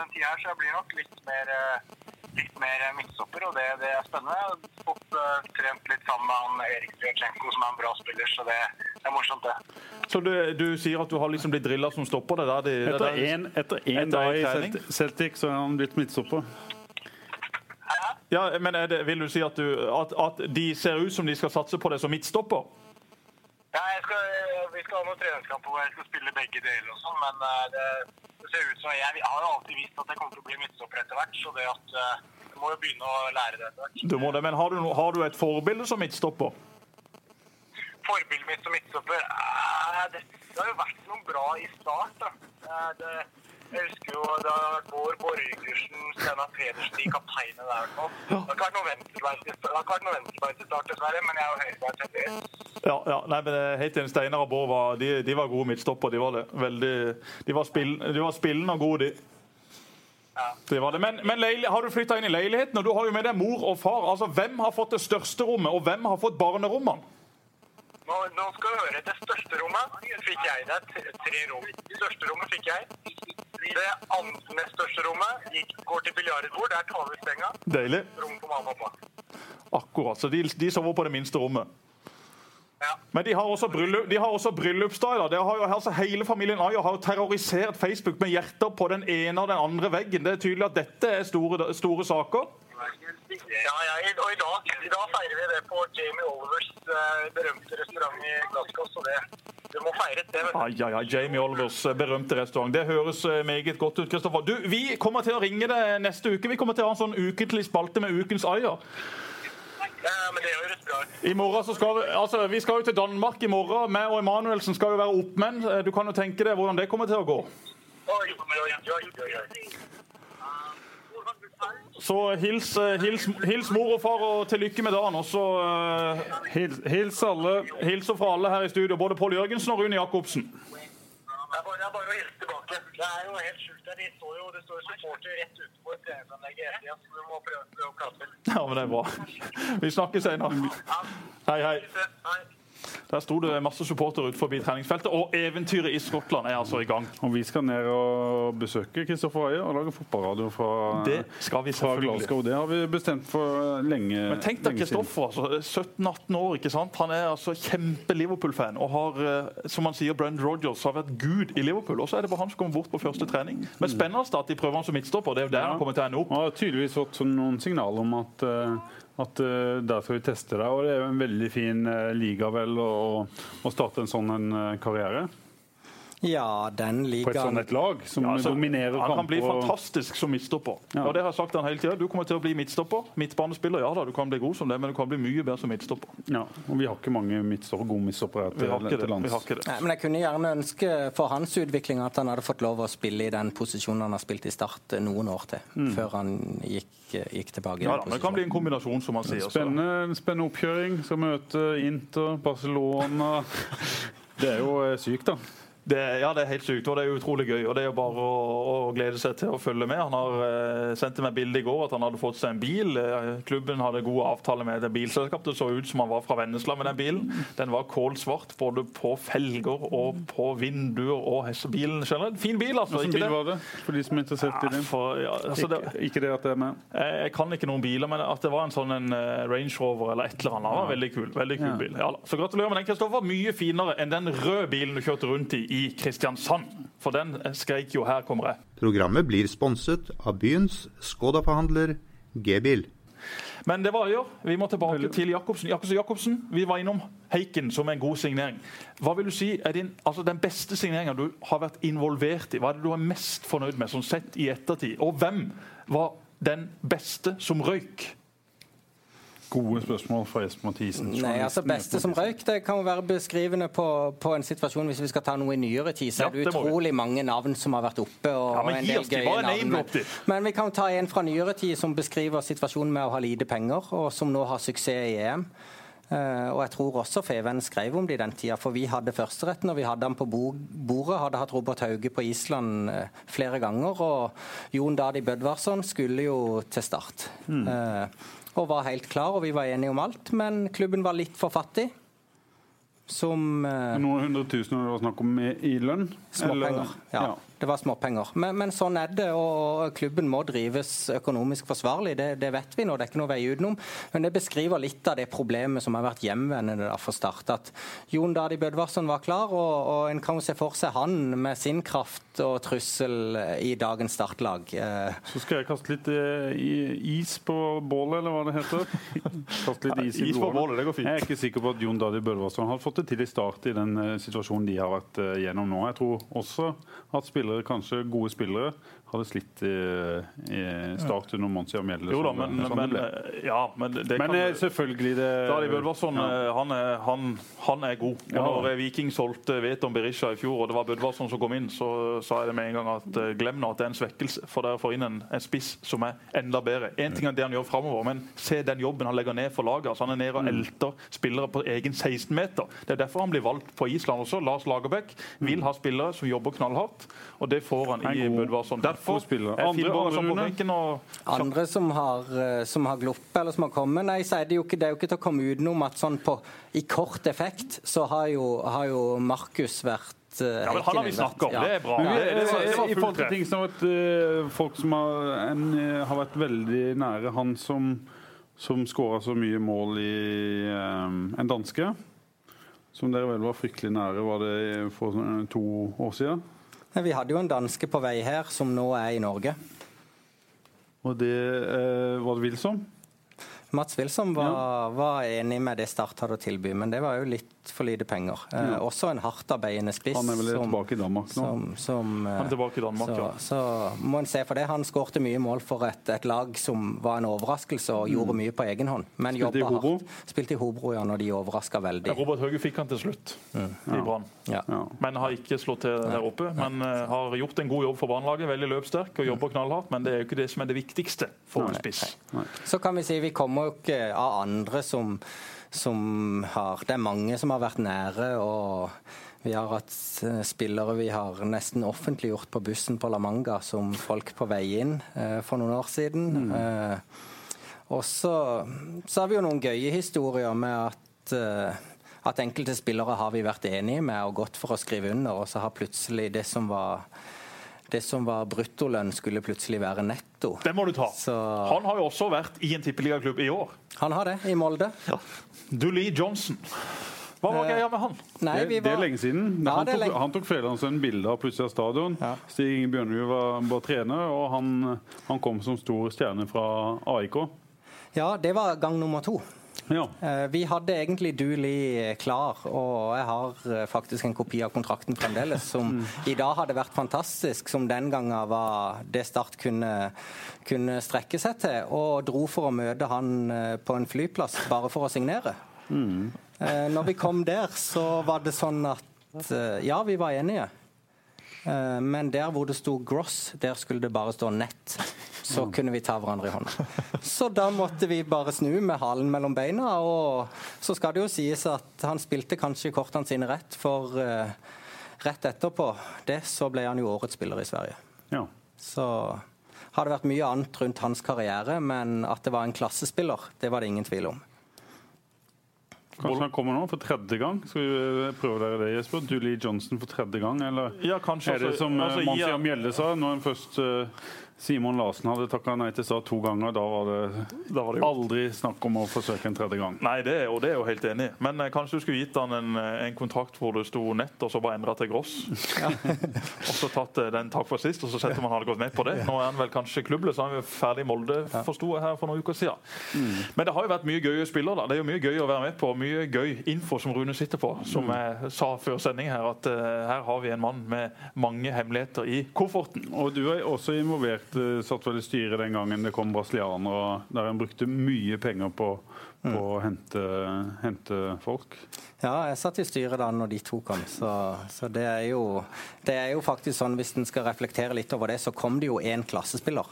Den tida her, så jeg blir nok litt mer, eh, litt mer midtstopper, og det, det, er spennende. Jeg har fått uh, trent litt sammen med han Erik Zjetsjenko, som er en bra spiller, så det, det er morsomt, det. Så du, du sier at du har liksom blitt drilla som stopper det der? Det, det Etter én etter Etter dag i Celtic så er han blitt midtstopper. Ja, men er det, Vil du si at, du, at, at de ser ut som de skal satse på det som midtstopper? Ja, jeg skal, vi skal ha noen treningskamper hvor jeg skal spille begge deler og sånn, men eh, det, det ut som jeg, har jo alltid visst at jeg kommer til å bli midtstopper etter hvert, så det at eh, jeg må jo begynne å lære det etter hvert. Du må det, men har du, har du et forbilde som midtstopper? Forbildet mitt som midtstopper eh, det, det har jo vært noen bra i start. da. Eh, det, jeg husker jo da Bård Borgersen, Steinar Pedersen, de kapteinene der. fall. Det har ikke vært noe venstrebeint i start, dessverre, men jeg er jo høyrebeint til Ja, ja, nei, men eh, helt enig. Steinar og Bård var, de, de var gode midtstopper. De var det. Veldig, de var, spill, de var spillende og gode, de. Det var det. Men, men leil- har du flytta inn i leiligheten, og du har jo med deg mor og far. Altså, Hvem har fått det største rommet, og hvem har fått barnerommene? Nå, nå skal du høre. Det største rommet fikk jeg. Det er tre, rom. Det største rommet fikk jeg. Det andre største rommet gikk, går til biljardbord. Der tar vi senga. Deilig. Rom for mamma og pappa. Akkurat. Så de, de sover på det minste rommet. Ja. Men de har også, bryllup, de har også bryllupsdager. Det har jo, altså, hele familien Ayer har jo terrorisert Facebook med hjerter på den ene og den andre veggen. Det er tydelig at dette er store, store saker. Ja, ja, i- og i dag, i dag feirer vi det på Jamie Olivers eh, berømte restaurant i Glasgow, så det, du må feires, det. Ai, ai, ai, Jamie Olivers eh, berømte restaurant. Det høres eh, meget godt ut. Kristoffer. Du, Vi kommer til å ringe deg neste uke. Vi kommer til å ha en sånn ukentlig spalte med Ukens Ayer. Ja, men det høres bra. I morgen så skal vi, altså, vi skal jo til Danmark i morgen. Meg og Emanuelsen skal jo være oppmenn. Du kan jo tenke deg hvordan det kommer til å gå. Oi, oi, oi, oi, oi. Så hils, eh, hils, hils mor og far og til lykke med dagen. Og så eh, Hils, hils alle. hilser fra alle her i studio, både Pål Jørgensen og Rune Jacobsen. Det er bare, det er bare å hilse tilbake. Det er jo helt sjukt. her. De står jo, det står supporter rett utenfor treningsanlegget hele tida, så du må prøve, prøve å prate med Ja, men det er bra. Vi snakkes senere. Hei, hei. Der sto det masse supportere forbi treningsfeltet, og eventyret i Skottland er altså i gang. Og vi skal ned og besøke Kristoffer Aie og lage fotballradio fra, Det skal vi fra. Glasgow. Det har vi bestemt for lenge. Men tenk deg. Kristoffer, altså, 17-18 år. ikke sant? Han er altså kjempe-Liverpool-fan og har, eh, som han sier, Brent Rogers har vært gud i Liverpool. Og så er det bare han som kommer bort på første trening. Men spennende at de prøver han som midtstopper. Det er jo der han kommer til å ende opp. Han har tydeligvis fått sånn noen signaler om at, eh, at uh, der skal vi teste deg. Og det er jo en veldig fin uh, liga vel å, å starte en sånn en uh, karriere Ja, den på et sånt et lag som Ja, altså, dominerer han kan bli fantastisk som midtstopper. Ja. Og det har jeg sagt han hele tiden. Du kommer til å bli midtstopper. Midtbanespiller, ja da, du kan bli god som det, men du kan bli mye bedre som midtstopper. Ja, og vi har ikke mange midtstopper, gode midtstoppere til, til lands. Vi har ikke det. Nei, men Jeg kunne gjerne ønske for hans utvikling at han hadde fått lov å spille i den posisjonen han har spilt i Start eh, noen år til, før han gikk, eh, gikk tilbake. Mm. Ja, da, men det kan bli en kombinasjon, som han sier. Spennende, spennende oppkjøring. Skal møte Inter, Barcelona Det er jo eh, sykt, da. Det, ja, det er helt sykt, og det er utrolig gøy. og Det er jo bare å, å glede seg til å følge med. Han har eh, sendte meg bilde i går at han hadde fått seg en bil. Eh, klubben hadde god avtale med et bilselskap. Det så ut som han var fra Vennesla med den bilen. Den var kålsvart både på felger og på vinduer og bilen generelt. Fin bil, altså. Hvilken bil det? var det, for de som er interessert i Ja, for, ja, altså det Ikke, ikke det at det er med. jeg jeg kan ikke noen biler, men at det var en sånn en eh, Range Rover eller et eller annet, var veldig kul. Veldig kul bil. Ja, så gratulerer med den, Kristoffer. Mye finere enn den røde bilen du kjørte rundt i i Kristiansand. For den skreik jo 'her kommer jeg'. Programmet blir sponset av byens Skoda-forhandler G-bil. Men det var jo. Vi må tilbake til Jacobsen. Jacobsen, Jacobsen, vi var innom Heiken som en god signering. Hva vil du si er din, altså den beste signeringa du har vært involvert i? Hva er det du er mest fornøyd med, sånn sett i ettertid? Og hvem var den beste som røyk? Gode spørsmål fra Espen Mathisen. Nei, altså Beste som røyk det kan være beskrivende på, på en situasjon hvis vi skal ta noe i nyere tid. Så Ja, er det må vi. utrolig mange navn som har vært oppe. og, Ja, men en del gøye navn. name-drop. Men vi kan ta en fra nyere tid som beskriver situasjonen med å ha lite penger, og som nå har suksess i EM. Uh, og jeg tror også Feven skrev om det i den tida, for vi hadde førsteretten, og vi hadde han på bo bordet. Hadde hatt Robert Hauge på Island uh, flere ganger, og Jon Dadi Bødvarsson skulle jo til start. Mm. Eh, og var helt klar, og vi var enige om alt, men klubben var litt for fattig. Som eh, Noen hundre tusen det var snakk om i, i lønn? Småpenger, Eller- ja. Det var småpenger. Men, men, sånn er det, og klubben må drives økonomisk forsvarlig. Det, det, vet vi nå, det er ikke noe vei utenom. Men det beskriver litt av det problemet som har vært hjemvendende for Start. At Jon Dadi Bødvarsson var klar, og, og en kan jo se for seg han med sin kraft og trussel i dagens startlag. Eh, Så skal jeg kaste litt is på bålet, eller hva det heter. Kaste litt is i is på bålet, det går fint. Jeg er ikke sikker på at Jon Dadi Bødvarsson har fått det til i start i den situasjonen de har vært gjennom nå. Jeg tror også at spillere, kanskje gode spillere, hadde slitt i, i start under Monsi Mjelde. Jo da, men, sånn men, eh, ja, men, det men kan, eh, selvfølgelig det Dali Bødvarsson ja. Eh, han, han, han, er god. Og når Viking solgte Veton Berisha i fjor, og det var Bødvarsson som kom inn, så sa jeg det med en gang at glem nå at det er en svekkelse. For dere får inn en, en, spiss som er enda bedre. Én ting er det han gjør framover, men se den jobben han legger ned for laget. Altså, han er nede og mm. elter spillere på egen 16-meter. Det er derfor han blir valgt på Island også. Lars Lagerbäck vil ha spillere som jobber knallhardt, og det får han i Bødvarsson. Derfor andre, andre, andre som har, eh, som har glopp eller som har kommet, nei, så er det, jo ikke, det er jo ikke til å komme utenom at sånn på, i kort effekt så har jo, har jo Markus vært eh, ja, men Han har vi snakka om, ja. det er bra. Ja. Det, det, det, I forhold til ting som at uh, folk som har, en, har, vært veldig nære han som, som skåra så mye mål i um, en danske, som dere vel var fryktelig nære, var det for to år siden? Vi hadde jo en danske på vei her, som nå er i Norge. Og det eh, var det Wilsom? Mats Wilsom var, ja. var, enig med det Start hadde å tilby, men det var jo litt for lite penger. Eh, ja. også en hardtarbeidende spiss. Han er vel som, tilbake i Danmark nå? Som, som, han er tilbake i Danmark, så, ja. Så må en se for det. Han skårte mye mål for et, et, lag som var en overraskelse og mm. gjorde mye på egen hånd. Men Spilte i Hobro? Hardt. Spilte i Hobro, ja, når de overraska veldig. Robert Hauge fikk han til slutt mm. i Brann, men har ikke slått til der oppe. Men uh, har gjort en god jobb for Brannlaget, veldig løpssterk og jobber knallhardt. Men det er jo ikke det som er det viktigste for en spiss. Så kan vi si vi kommer jo ikke av andre som som har Det er mange som har vært nære. og vi har hatt eh, spillere vi har nesten offentliggjort på bussen på La Manga som folk på vei inn eh, for noen år siden. Mm. Eh, og så, så, har vi jo noen gøye historier med at, eh, at enkelte spillere har vi vært enige med og gått for å skrive under, og så har plutselig det som var det som var bruttolønn, skulle plutselig være netto. Det må du ta. Så... Han har jo også vært i en tippeligaklubb i år. Han har det, i Molde. Ja. Dulee Johnson. Hva var greia med han? Nei, var... det, er lenge siden. Ja, han, tok, lenge... han tok Fedrelandsvennen bilde av plutselig av stadion. Ja. Stig Inge Bjørnrud var, var, trener, og han, han kom som stor stjerne fra AIK. Ja, det var gang nummer to. Ja. Eh, vi hadde egentlig Dooley klar, og jeg har eh, faktisk en kopi av kontrakten fremdeles, som mm. i dag hadde vært fantastisk, som den gangen var det Start kunne, kunne strekke seg til, og dro for å møte han eh, på en flyplass bare for å signere. Mm. Når vi kom der, så var det sånn at ja, vi var enige. Men der hvor det sto Gross, der skulle det bare stå Nett så kunne vi ta hverandre i hånda. Så da måtte vi bare snu med halen mellom beina. Og så skal det jo sies at han spilte kanskje kortene sine rett, for uh, rett etterpå det så ble han jo årets spiller i Sverige. Ja. Så har det vært mye annet rundt hans karriere, men at det var en klassespiller, det var det ingen tvil om. Kanskje han kommer nå for tredje gang? Skal vi prøve dere det, Jesper? Julie Johnson for tredje gang? Eller ja, kanskje, er det som altså, Mansia Mjelde sa, når han først uh, Simon Larsen hadde takka nei til start to ganger. Da var, det, da var det aldri snakk om å forsøke en tredje gang. Nei, det, og det er jo helt enig Men eh, kanskje du skulle gitt han en, eh, en, kontrakt hvor det sto nett, og så bare endra til gross? Ja. og så tatt eh, den takk for sist, og så sett om han hadde gått med på det. Nå er han vel kanskje klubbløs, han er ferdig i Molde, forsto jeg her for noen uker siden. Mm. Men det har jo vært mye gøye spillere. da. Det er jo mye gøy å være med på. Mye gøy info som Rune sitter på. Som mm. jeg sa før sending her, at uh, her har vi en mann med mange hemmeligheter i kofferten. Og du er også involvert, uh, satt vel i styret den gangen det kom brasilianere, der en brukte mye penger på, på mm. å hente, hente, folk? Ja, jeg satt i styret da når de to kom, så, så det, er jo, det, er jo, faktisk sånn hvis en skal reflektere litt over det, så kom det jo én klassespiller.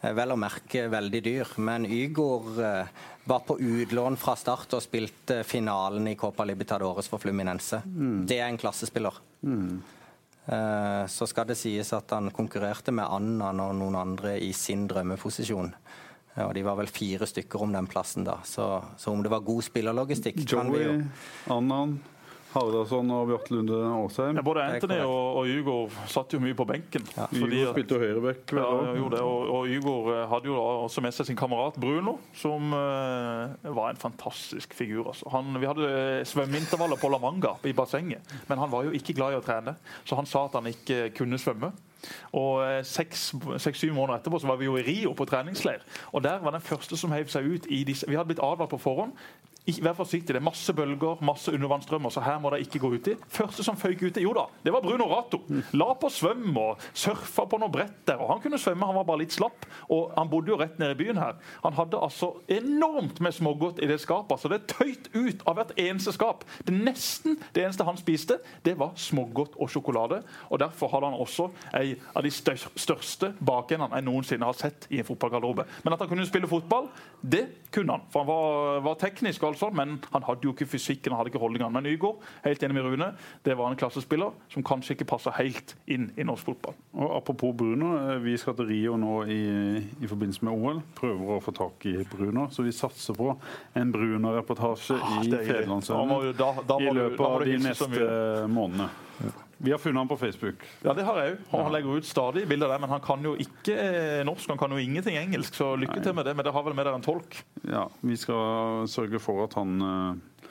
Eh, vel å merke veldig dyr, men Ygor eh, var på utlån fra start og spilte finalen i Copa Libertadores for Fluminense. Mm. Det er en klassespiller. Mm. Eh, så skal det sies at han konkurrerte med Annan og noen andre i sin drømmeposisjon. Og De var vel fire stykker om den plassen da. Så, så om det var god spillerlogistikk Joey, Annan, Hardarson og Bjarte Lunde Åsheim. Ja, både Anthony og, og Ygor satt jo mye på benken. fordi Igor at- spilte høyrebekk. Ja. Og, og Ygor eh, hadde jo da også med seg sin kamerat Bruno, som uh, var en fantastisk figur. Altså. Han, vi hadde eh, svømmeintervaller på La Manga i bassenget, men han var jo ikke glad i å trene, så han sa at han ikke kunne svømme. Og seks-syv seks, syv måneder etterpå så var vi jo i Rio på treningsleir. Og der var den første som heiv seg ut i disse Vi hadde blitt advart på forhånd. Vær forsiktig, Det er masse bølger, masse undervannsstrømmer, så her må dere ikke gå uti. Første som føyk uti, jo da, det var Bruno Rato. La på svøm og surfa på noe brett der. og Han kunne svømme, han var bare litt slapp. Og han bodde jo rett nede i byen her. Han hadde altså enormt med smågodt i det skapet. altså Det tøyt ut av hvert eneste skap. Det Nesten det eneste han spiste, det var smågodt og sjokolade. og Derfor hadde han også ei av de største bakendene jeg noensinne har sett i en fotballgarderobe. Men at han kunne spille fotball, det kunne han. For han var, var teknisk, og sånt, men han hadde jo ikke fysikken han hadde ikke holdningene. Men Ygor, helt enig med Rune, det var en klassespiller som kanskje ikke passa helt inn i norsk fotball. Og Apropos Bruno, eh, vi skal til Rio nå i, i forbindelse med OL. Prøver å få tak i Bruno, så vi satser på en Bruno-reportasje Ah, i er må i løpet av de neste månedene. Vi har funnet han på Facebook. Ja, det har jeg òg. Han legger ut stadig bilder der, men han kan jo ikke eh, norsk, han kan jo ingenting engelsk, så lykke til med det. Men det har vel med dere en tolk? Ja, Vi skal sørge for at han, eh,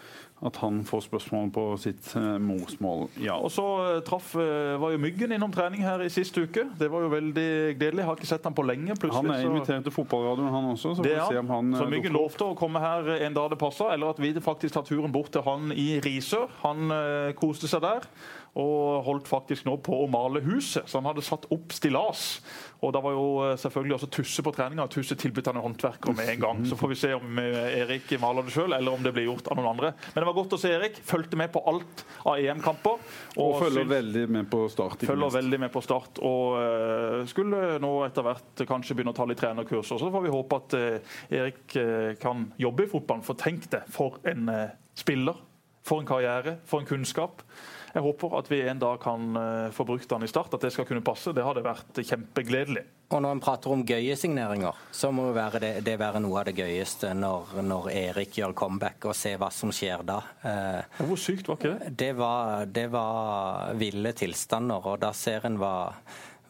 at han får spørsmål på sitt eh, morsmål. Ja. Og så traff, var jo Myggen innom trening her i sist uke. Det var jo veldig gledelig. Jeg har ikke sett ham på lenge. Han er invitert til fotballradioen, han også. Så Det se han. om han Så Myggen dukker lovte å komme her en dag det passer, eller at vi faktisk tar turen bort til han i Risør. Han koste seg der. Og holdt faktisk nå på å male huset, så han hadde satt opp stillas. Og da var jo eh, selvfølgelig også Tusse på treninga, og Tusse tilbød han en håndverker med en gang. Så får vi se om eh, Erik maler det sjøl, eller om det blir gjort av noen andre. Men det var godt å se Erik. Fulgte med på alt av EM-kamper. Og følger veldig med på start. ikke Følger minst. veldig med på start og uh, skulle nå etter hvert kanskje begynne å ta litt trenerkurs. Og så får vi håpe at uh, Erik uh, kan jobbe i fotballen. For tenk det, for en spiller. For en karriere, for en kunnskap. Jeg håper at vi en dag kan eh, få brukt den i start, at det skal kunne passe. Det hadde vært kjempegledelig. Og når en prater om gøye signeringer, så må være det, det være noe av det gøyeste når, når Erik gjør comeback, og se hva som skjer da. Eh, Hvor sykt var ikke det? det, var, det var ville tilstander, og da ser en hva,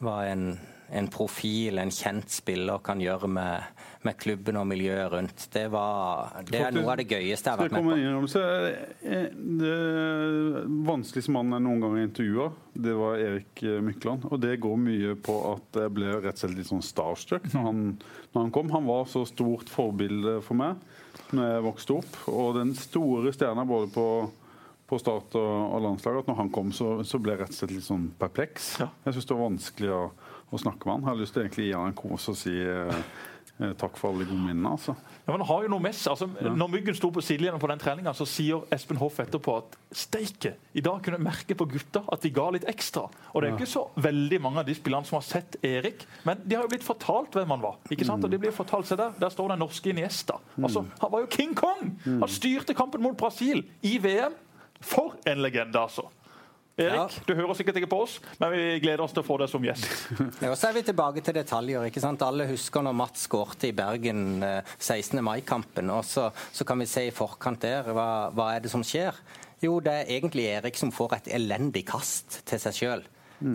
hva en, en profil, en kjent spiller, kan gjøre med, med klubben og miljøet rundt. Det, var, det er noe av det gøyeste jeg har vært med på. Eh, Det vanskeligste mannen jeg noen gang intervjua, det var Erik eh, Mykland. Og det går mye på at jeg ble rett og slett litt sånn starstruck når han, når han kom. Han var så stort forbilde for meg når jeg vokste opp. Og den store stjerna både på, på Start og, og landslaget, at når han kom, så, så ble jeg rett og slett litt sånn perpleks. Ja. Jeg syns det var vanskelig å, å snakke med han. Jeg har lyst til å gi han en kos og si eh, takk for alle gode minnene. altså. Ja, men har jo noe med seg. Altså, Når Myggen sto på sidelinjen på den treninga, så sier Espen Hoff etterpå at steike, i dag kunne jeg merke på gutta at de ga litt ekstra. Og det er jo ikke så veldig mange av de spillerne som har sett Erik, men de har jo blitt fortalt hvem han var. ikke sant? Og de blir fortalt, se Der der står den norske Iniesta. Altså, Han var jo King Kong! Han styrte kampen mot Brasil i VM. For en legende, altså. Erik, du hører sikkert ikke på oss, men vi gleder oss til å få deg som gjest. Ja, og så er vi tilbake til detaljer. ikke sant? Alle husker når Mats skårte i Bergen eh, 16. mai-kampen. og så, så kan vi se i forkant der hva, hva er det som skjer. Jo, det er egentlig Erik som får et elendig kast til seg sjøl.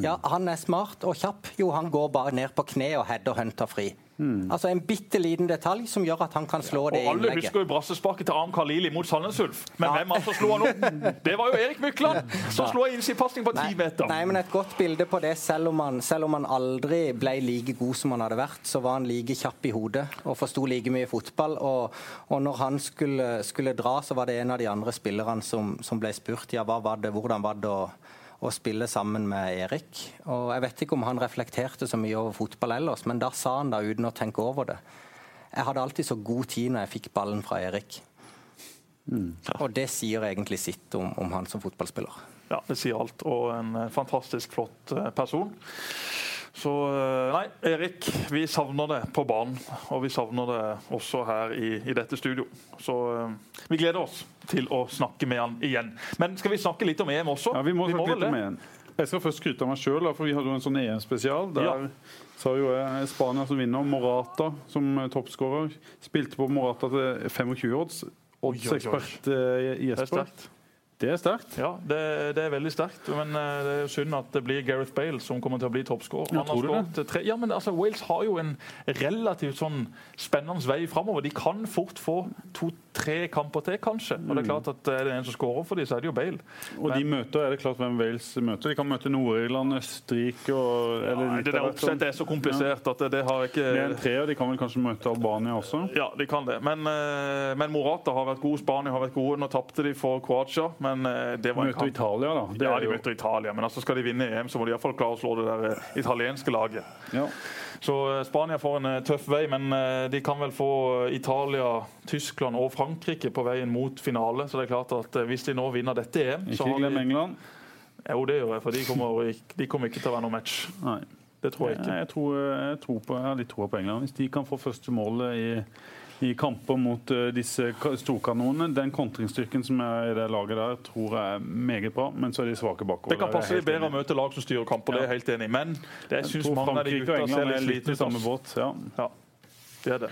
Ja, han er smart og kjapp. Jo, han går bare ned på kne og header Hunter fri. Altså En bitte liten detalj som gjør at han kan slå det Og alle innlegget. husker jo brassesparket til Arm Khalili mot Sandnes Ulf. Men Ja. hvem altså slo han opp? Det var jo Erik Mykland som slo inn sin pasning på ti meter. nei, men et godt bilde på det. Selv om, han, selv om han aldri ble like god som han hadde vært, så var han like kjapp i hodet og forsto like mye fotball. Og, og når han skulle, skulle dra, så var det en av de andre spillerne som, som ble spurt ja, hva var det, hvordan var det å, å spille sammen med Erik. Og Jeg vet ikke om han reflekterte så mye over fotball ellers, men da sa han da uten å tenke over det. Jeg hadde alltid så god tid når jeg fikk ballen fra Erik. Og det sier egentlig sitt om, om han som fotballspiller. Ja, det sier alt. Og en fantastisk flott eh, person. Så eh, nei, Erik, vi savner det på banen. Og vi savner det også her i, i dette studio. Så eh, vi gleder oss til å snakke med han igjen. Men skal vi snakke litt om EM også? Ja, vi må snakke må litt om. EM. Jeg skal først skryte av meg sjøl, for vi hadde jo en sånn EM-spesial. Der Ja. sa jo jeg Spania som vinner, Morata som eh, toppskårer. Spilte på Morata til 25 odds. Oddsekspert eh, er Jesper. Det er sterkt. Ja, det, det er veldig sterkt. Men eh, det er synd at det blir Gareth Bale som kommer til å bli toppskårer. Ja, tror du skåret tre- Ja, men altså, Wales har jo en relativt sånn spennende vei framover. De kan fort få to-tre kamper til, kanskje. Og det er klart at er det en som skårer for dem, så er det jo Bale. Og de møter, er det klart hvem Wales møter. De kan møte Nord-Irland, Østerrike og eller Nei, det der hvert, sånn. oppsettet er så komplisert at det, det har ikke Mer enn tre, og de kan vel kanskje møte Albania også. Ja, de kan det. Men, eh, men Morata har vært god, Spania har vært gode. Nå tapte de for Kroatia, men eh, det var en Møter kamp. Italia, da. Det Ja, er de møter Italia, men altså skal de vinne EM, så må de iallfall klare å slå det der eh, italienske laget. Ja. Så eh, Spania får en eh, tøff vei, men eh, de kan vel få Italia, Tyskland og Frankrike på veien mot finale. Så det er klart at hvis de nå vinner dette EM, så Ikke glem de England. Jo, det gjør jeg, for de kommer, de kommer ikke til å være noe match. Nei. Det tror jeg ikke. Jeg, tror, jeg, tror på, jeg har litt tro på England. Hvis de kan få første målet i, i kamper mot eh, disse storkanonene Den kontringsstyrken som er i det laget der, tror jeg er meget bra. Men så er de svake bakover. Det kan passe litt bedre å møte lag som styrer kamper, det er jeg helt enig i. Men det, syns mange av de gutta ser er litt slitne ut. Ja. Ja, det er det.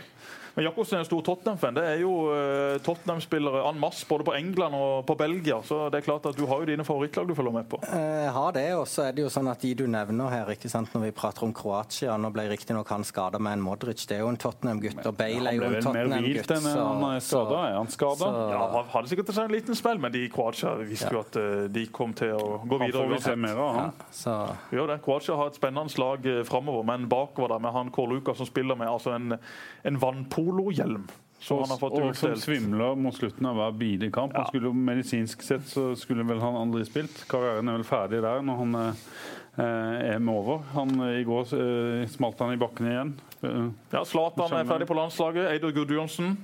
Men Jakobsen er en stor Tottenham-fan. Det er jo eh, Tottenham-spillere en masse både på England og på Belgia. Så det er klart at du har jo dine favorittlag du følger med på. Eh, Jeg har det, og så er det jo sånn at de du nevner her, ikke sant, når vi prater om Kroatia Nå ble riktignok han skada med en Modric, det er jo en Tottenham-gutt. Og Bale er jo ble en vel mer hvilt Tottenham-gutt. enn han er skada. Er han skada? Ja, Han hadde sikkert en liten spill, men de i Kroatia visste jo at eh, de kom til å gå videre. Han får vi se mer av, han. Ja, Gjør det. Kroatia har et spennende lag eh, framover, men bakover der med han Kåre Lukas som spiller med altså en, en vannpolohjelm. Så han har fått og som svimler mot slutten av hver bidige kamp. Han Ja. skulle jo Medisinsk sett så skulle vel han aldri spilt. Karrieren er vel ferdig der når han eh, er med over. Han, eh, I går eh, smalt han i bakken igjen. Eh, Ja, Zlatan er ferdig på landslaget. Eidur Gudjonsen.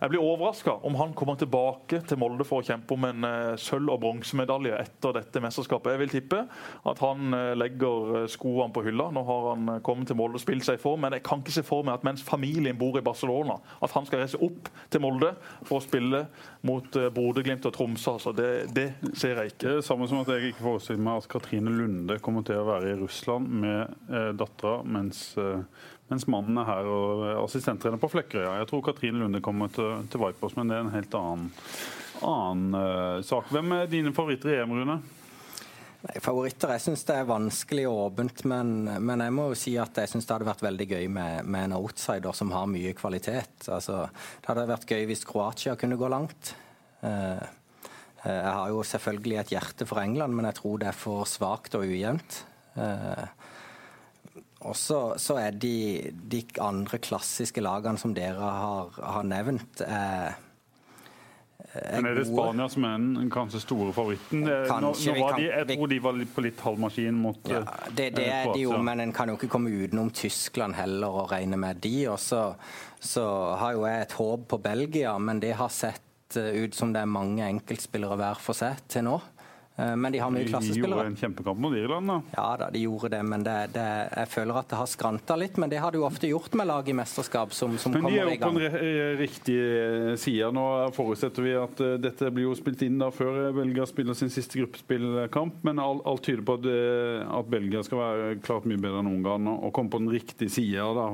Jeg blir overraska om han kommer tilbake til Molde for å kjempe om en eh, sølv- og bronsemedalje etter dette mesterskapet. Jeg vil tippe at han eh, legger eh, skoene på hylla. Nå har han kommet til Molde og spilt seg i form, men jeg kan ikke se for meg at mens familien bor i Barcelona, at han skal reise opp til Molde for å spille mot eh, Bodø-Glimt og Tromsø. Altså, det, det ser jeg ikke. Det er det samme som at jeg ikke forestiller meg at Katrine Lunde kommer til å være i Russland med eh, dattera, mens, mens mannen er her og er assistenttrener på Flekkerøya. Jeg tror Katrine Lunde kommer til, til Vipers, men det er en helt annen, annen uh, sak. Hvem er dine favoritter i EM, Rune? Nei, favoritter Jeg syns det er vanskelig og åpent, men, men jeg må jo si at jeg syns det hadde vært veldig gøy med, med en outsider som har mye kvalitet. Altså, det hadde vært gøy hvis Kroatia kunne gå langt. Eh, eh, jeg har jo selvfølgelig et hjerte for England, men jeg tror det er for svakt og ujevnt. Eh, og så, så er de, de andre klassiske lagene som dere har, har nevnt, eh, er Men er det. Spania som er den kanskje store favoritten? Kanskje, Nå, nå var kan- de, jeg tror de var på litt halv maskin mot Ja, eh, det, det er de jo, men en kan jo ikke komme utenom Tyskland heller og regne med de. Og så, så har jo jeg et håp på Belgia, men det har sett eh, ut som det er mange enkeltspillere hver for seg til nå. Eh, Men de har mye klassespillere. De gjorde en kjempekamp mot Irland, da. Ja da, de gjorde det, men det, det, jeg føler at det har skranta litt. Men det har det jo ofte gjort med lag i mesterskap som, som Men de er jo på en gang. eh, riktig eh, side. Nå forutsetter vi at dette blir jo spilt inn da før Belgia spiller sin siste gruppespillkamp, men alt, alt tyder på at, at Belgia skal være klart mye bedre enn Ungarn og, komme på den riktige sida, da.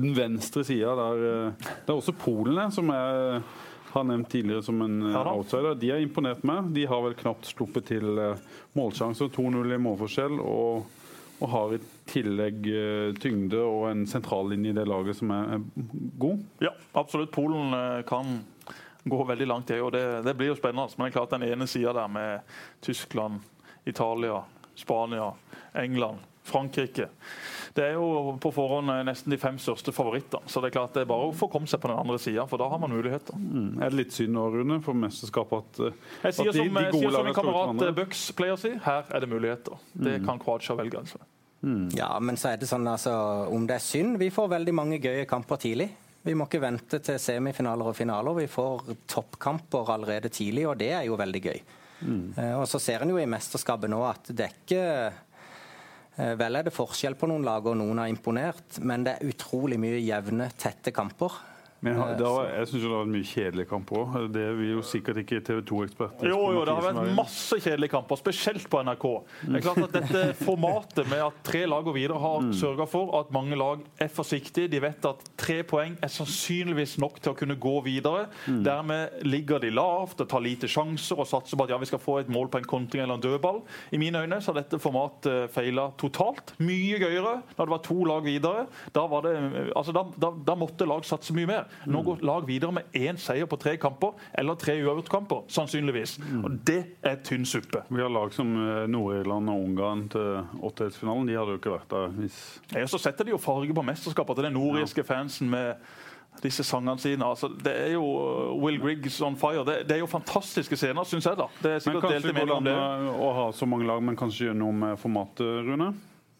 Den venstre sida der Det er også Polen som jeg har nevnt tidligere som en eh, Ja outsider. De har imponert meg. De har vel knapt sluppet til eh, målsjanser. 2-0 i målforskjell. og og har i tillegg eh, tyngde og en sentrallinje i det laget som er, er god. Ja, absolutt. Polen kan gå veldig langt, det, og det, det blir jo spennende. Men det er klart den ene sida der med Tyskland, Italia, Spania, England, Frankrike Det er jo på forhånd eh, nesten de fem største favorittene. Så det er klart det er bare å få komme seg på den andre sida, for da har man muligheter. Mm. Er det litt synd nå, Rune, for mesterskapet at, eh, Jeg sier at de- som, de jeg gode sier som lagene min skal ut kamerat hverandre? eh, Bucks pleier å si, her er det muligheter. Det kan Kroatia velge. altså. Ja, men så er det sånn altså, om det er synd Vi får veldig mange gøye kamper tidlig. Vi må ikke vente til semifinaler og finaler. Vi får toppkamper allerede tidlig, og det er jo veldig gøy. Mm. Og så ser en jo i mesterskapet nå at det er ikke eh, Vel er det forskjell på noen lag, og noen har imponert, men det er utrolig mye jevne, tette kamper. Men Eh, det jeg syns det har vært mye kjedelige kamper òg. Det vil jo sikkert ikke TV 2-eksperter Jo, jo, det har vært masse kjedelige kamper, spesielt på NRK. Det er klart at Dette formatet med at tre lag går videre, har Mm. sørga for at mange lag er forsiktige. De vet at tre poeng er sannsynligvis nok til å kunne gå videre. Mm. Dermed ligger de lavt og tar lite sjanser og satser på at ja, vi skal få et mål på en kontring eller en dødball. I mine øyne så har dette formatet feila totalt. Mye gøyere når det var to lag videre. Da, var det, altså da, da, da måtte lag satse mye mer. Nå går lag videre med én seier på tre kamper, eller tre uavgjortkamper, sannsynligvis. Og det er tynn suppe. Vi har lag som eh, Nord-Irland og Ungarn til åttedelsfinalen. De hadde jo ikke vært der hvis Ja, så setter de jo farge på mesterskapet til den nordirske fansen med disse sangene sine. Altså, det er jo uh, Will Griggs on fire. Det, det er jo fantastiske scener, syns jeg. da. Det er sikkert delte meninger om det. å ha så mange lag, men kanskje gjøre noe med formatet, Rune?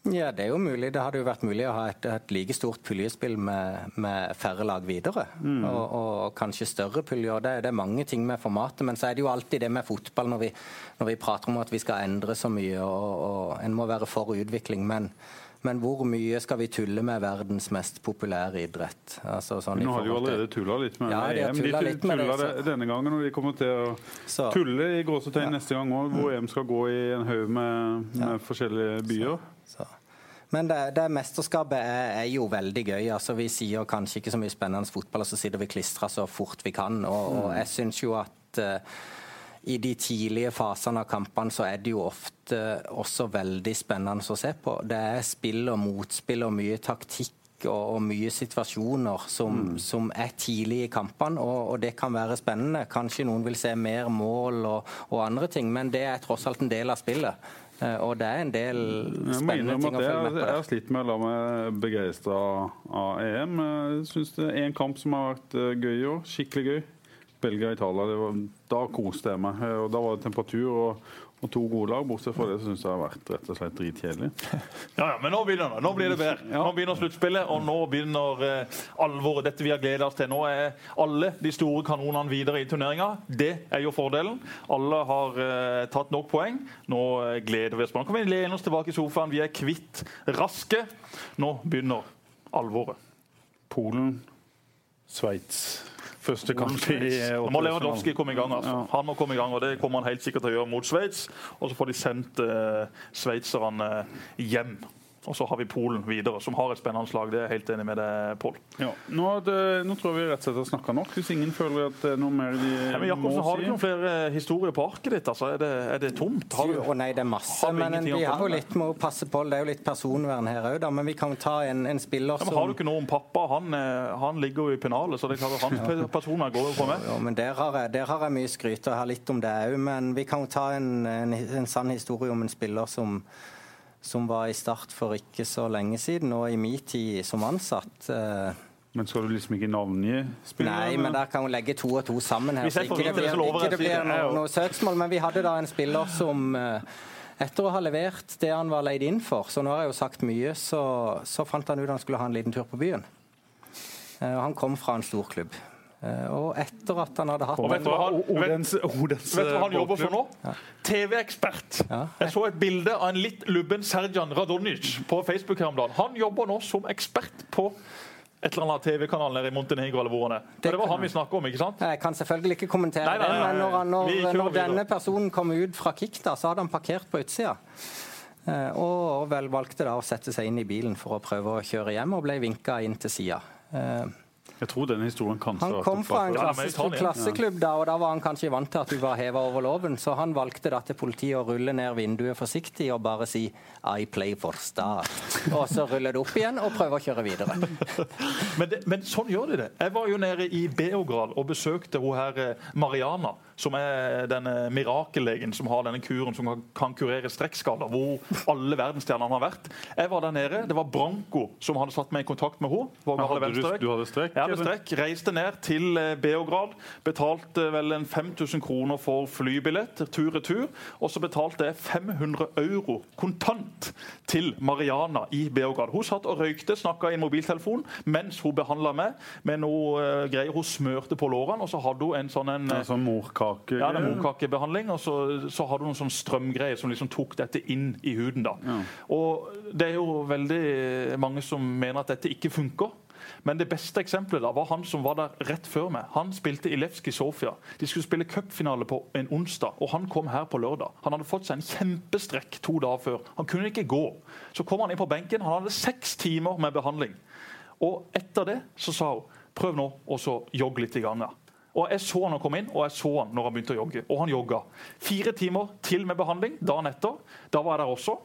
Ja, det er jo mulig. Det hadde jo vært mulig å ha et, et like stort puljespill med, med færre lag videre. Og, og kanskje større puljer. Det, det er mange ting med formatet. Men så er det jo alltid det med fotball når vi, når vi prater om at vi skal endre så mye, og, og en må være for utvikling. Men, men hvor mye skal vi tulle med verdens mest populære idrett? Altså, sånn Nå har de jo allerede tulla litt med Ja, de EM. De litt tulla det denne gangen, og de kommer til å Så- tulle i gåsetegn neste gang òg, hvor EM skal gå i en haug med, med forskjellige byer. Så. Men det, det mesterskapet er, er jo veldig gøy. altså Vi sier kanskje ikke så mye spennende fotball, og så sitter vi klistra så fort vi kan. Og, og jeg syns jo at uh, i de tidlige fasene av kampene så er det jo ofte også veldig spennende å se på. Det er spill og motspill og mye taktikk og, og mye situasjoner som, som er tidlig i kampene, og, og det kan være spennende. Kanskje noen vil se mer mål og, og andre ting, men det er tross alt en del av spillet. Eh, Og det er en del spennende ting å følge med på. jeg har slitt med å la meg begeistre av EM. Jeg syns det er en kamp som har vært eh, gøy i år. Skikkelig gøy. Belgia-Italia. det Da koste jeg meg. Eh, Og Da var det temperatur og, og to gode lag. Bortsett fra det som syns jeg det har vært rett og slett dritkjedelig. Ja, ja, Men nå begynner det. Nå blir det bedre. Nå begynner sluttspillet, og nå begynner eh, alvoret. Dette vi har gledet oss til. Nå er alle de store kanonene videre i turneringa. Det er jo fordelen. Alle har eh, tatt nok poeng. Nå eh, gleder vi oss. Nå kan vi lene oss tilbake i sofaen. Vi er kvitt raske. Nå begynner alvoret. Polen, Sveits. Første kamp i Nå må Lewandowski komme i gang. altså. Han må komme i gang, og Det kommer han helt sikkert til å gjøre mot Sveits. Og så får de sendt eh, sveitserne hjem. Og så har vi Polen videre, som har et spennende lag. Det er jeg helt enig med deg, Pål. Ja. Nå, nå tror jeg vi rett og slett har snakka nok. Hvis ingen føler at det er noe mer de Ja, men må Jakobsen, har du ikke noen flere historier på arket ditt? Altså, er, det, er det tomt? Har du? Jo, nei, det er masse. Har vi Men vi har jo med? litt må passe på, det er jo litt personvern her òg, da. Men vi kan jo ta en, en spiller Ja, men som har du ikke noe om pappa? Han, eh, han ligger jo i pennalet, så det kan være hans pe- personer går jo på med. jo, men der har, jeg, der har jeg mye skryt, og jeg har litt om det òg. Men vi kan jo ta en, en, en sann historie om en spiller som, som var i Start for ikke så lenge siden, og i min tid som ansatt. Eh, Men skal du liksom ikke navngi spillere? Nei, men der kan hun legge to og to sammen her. Så ikke det blir, ikke det blir noe, noe søksmål. Men vi hadde da en spiller som eh, etter å ha levert det han var leid inn for, så nå har jeg jo sagt mye, så, så fant han ut han skulle ha en liten tur på byen. Eh, han kom fra en storklubb. Eh, og etter at han hadde hatt Og vet du hva han, Odens, Odens vet du hva han jobber for nå? Ja. TV-ekspert. Ja. Jeg så et bilde av en litt lubben Serjan Radonic på Facebook her om dagen. Han jobber nå som ekspert på et eller annet TV-kanal nede i Montenegro. eller hvor han er. Og det var han vi snakket om, ikke sant? Jeg kan selvfølgelig ikke kommentere Nei, nei, nei, det, men når, han, når, når denne personen kom ut fra Kik, da, så hadde han parkert på utsida. Eh, og vel valgte da å sette seg inn i bilen for å prøve å kjøre hjem, og ble vinka inn til sida. Jeg tror denne historien kanskje Han kom fra en Ja, klasse, klasseklubb, da, og da var han kanskje vant til at du var heva over loven, så han valgte da til politiet å rulle ned vinduet forsiktig og bare si 'I play for Start'. Og så rulle det opp igjen og prøve å kjøre videre. Men, det, men sånn gjør de det. Jeg var jo nede i Beograd og besøkte hun her eh, Mariana, som er denne mirakellegen som har denne kuren som kan, kurere strekkskader, hvor alle verdensstjernene har vært. Jeg var der nede. Det var Branko som hadde satt meg i kontakt med henne. hadde du- du hadde strekk, Jeg hadde strekk. Reiste ned til eh, Beograd. Betalte vel en 5000 kroner for flybillett tur-retur. Og så betalte jeg 500 euro kontant til Mariana i Beograd. Hun satt og røykte, snakka i en mobiltelefon mens hun behandla meg med noe eh, greier hun smørte på lårene. Og så hadde hun en sånn en Ja, sånn morkake ja, det er morkakebehandling, og så, så har du noen sånn strømgreier som liksom tok dette inn i huden. da. Og det er jo veldig mange som mener at dette ikke funker. Men det beste eksempelet da var han som var der rett før meg. Han spilte i Levski Sofia. De skulle spille cupfinale på en onsdag, og han kom her på lørdag. Han hadde fått seg en kjempestrekk to dager før. Han kunne ikke gå. Så kom han inn på benken. Han hadde seks timer med behandling. Og etter det så sa hun prøv nå å jogge litt i gangen. Og Jeg så han komme inn, og jeg så han når han begynte å jogge. Og han jogga. Fire timer til med behandling dagen etter. Da var jeg der også.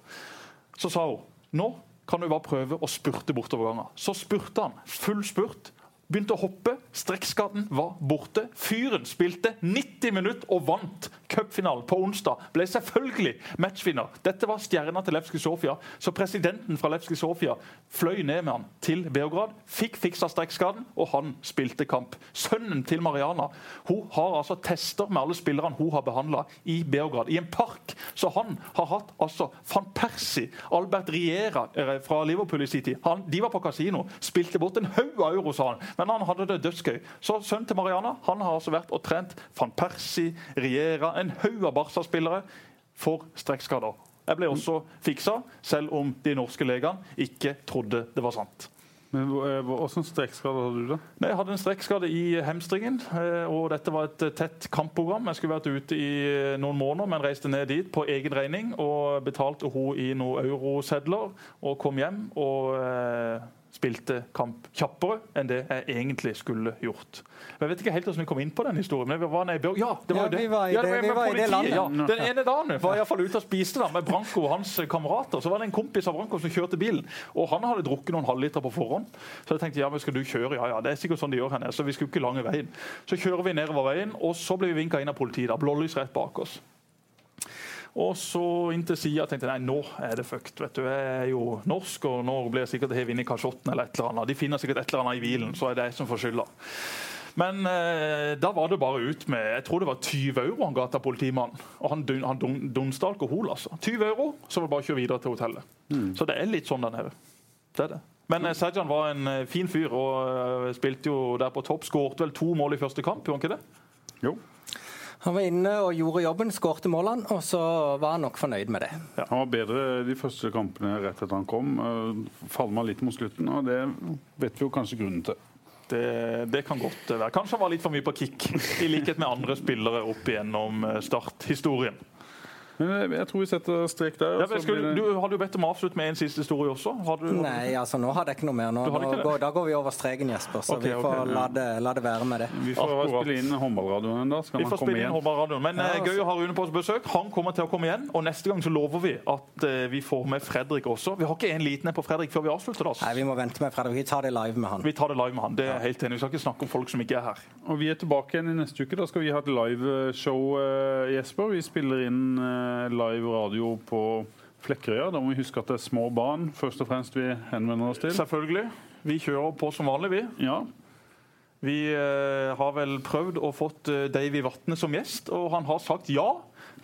Så sa hun nå kan du bare prøve å spurte bortover gangen. Så spurte han. Full spurt. Begynte å hoppe. Strekkskaden var borte. Fyren spilte 90 minutter og vant cupfinalen på onsdag. Ble selvfølgelig matchvinner. Dette var stjerna til Levski Sofia. Så presidenten fra Levski Sofia fløy ned med han til Beograd. Fikk fiksa strekkskaden, og han spilte kamp. Sønnen til Mariana hun har altså tester med alle spillerne hun har behandla i Beograd. I en park. Så han har hatt altså van Persie, Albert Riera eh, fra Liverpool i sin tid. De var på kasino, spilte bort en haug av euro, sa han. Men han hadde det dødsgøy. Så sønnen til Mariana han har altså vært og trent van Persie, Riera, en haug av Barca-spillere for strekkskader. Jeg ble også fiksa, selv om de norske legene ikke trodde det var sant. Men Hvilken strekkskade hadde du? da? Nei, jeg hadde en strekkskade i hamstringen. Eh, og Dette var et tett kampprogram. Jeg skulle vært ute i eh, noen måneder, men reiste ned dit på egen regning. og Betalte hun i noen eurosedler og kom hjem. og eh, spilte kamp kjappere enn det jeg egentlig skulle gjort. Men Jeg vet ikke helt hvordan vi kom inn på den historien. men vi var nede i Ja, det var jo det. Vi var i det, vi var i det landet. Ja. Den ene dagen var jeg iallfall ute og spiste da, med Branko og hans kamerater. Så var det en kompis av Branko som kjørte bilen. Og han hadde drukket noen halvliter på forhånd. Så jeg tenkte ja, men skal du kjøre? Ja, ja, det er sikkert sånn de gjør her nede. Så vi skulle ikke lange veien. Så kjører vi nedover veien, og så blir vi vinka inn av politiet. da, Blålys rett bak oss. Og så inntil sida tenkte jeg nei, nå er det fucked. vet du, Jeg er jo norsk, og nå blir jeg sikkert hevet inn i kasjotten eller et eller annet. De finner sikkert et eller annet i bilen, så er det jeg som får skylda. Men eh, da var det bare ut med jeg tror det var 20 euro han ga til politimannen. Og han, han dunsta alkohol. altså. 20 euro, så var det bare å kjøre videre til hotellet. Mm. Så det er litt sånn der nede. Det er det. Men eh, Sajan var en eh, fin fyr og eh, spilte jo der på topp. Skårte vel to mål i første kamp, gjorde han ikke det? Jo. Han var inne og gjorde jobben, skårte målene, og så var han nok fornøyd med det. Ja, han var bedre de første kampene rett etter han kom. Falma litt mot slutten, og det vet vi jo kanskje grunnen til. Det, det, kan godt være. Kanskje han var litt for mye på kick, i likhet med andre spillere opp igjennom eh, starthistorien. Men jeg tror vi setter strek der. Ja, skulle. Du hadde jo bedt om å avslutte med en siste historie også. Du, Nei, altså nå hadde jeg ikke noe mer. Nå, nå går, da går vi over streken, Jesper. Så okay, vi får okay, la, det, la, det, være med det. Vi får Akkurat. spille inn håndballradioen da. Skal vi får spille inn håndballradioen. Men ja, altså. gøy å ha Rune på besøk. Han kommer til å komme igjen. Og neste gang så lover vi at uh, vi får med Fredrik også. Vi har ikke en liten en på Fredrik før vi avslutter. Altså. Nei, vi må vente med Fredrik. Vi tar det live med han. Vi tar det live med han. Det er helt enig. Vi skal ikke snakke om folk som ikke er her. Og vi er tilbake igjen i neste uke. Da skal vi ha et liveshow, uh, Jesper. Vi spiller inn uh, live radio på Flekkerøya. Da må vi huske at det er små barn først og fremst vi henvender oss til. Selvfølgelig. Vi kjører på som vanlig, vi. Ja. Vi eh, har vel prøvd å fått eh, Davy Vatne som gjest, og han har sagt ja.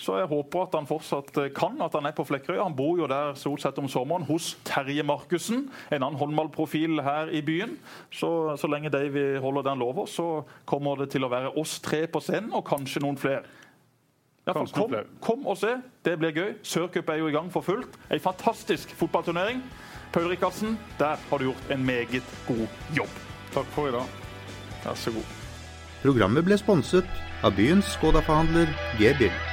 Så jeg håper at han fortsatt eh, kan, at han er på Flekkerøya. Han bor jo der stort sett om sommeren hos Terje Markussen, en annen håndballprofil her i byen. Så, så lenge Davy holder det han lover, så kommer det til å være oss tre på scenen, og kanskje noen flere. Fall, kom, kom, og se. Det blir gøy. Sørcup er jo i gang for fullt. En fantastisk fotballturnering. Paul Rikardsen, der har du gjort en meget god jobb. Takk for i dag. Vær så god. Programmet ble sponset av byens Skoda-forhandler G-bil.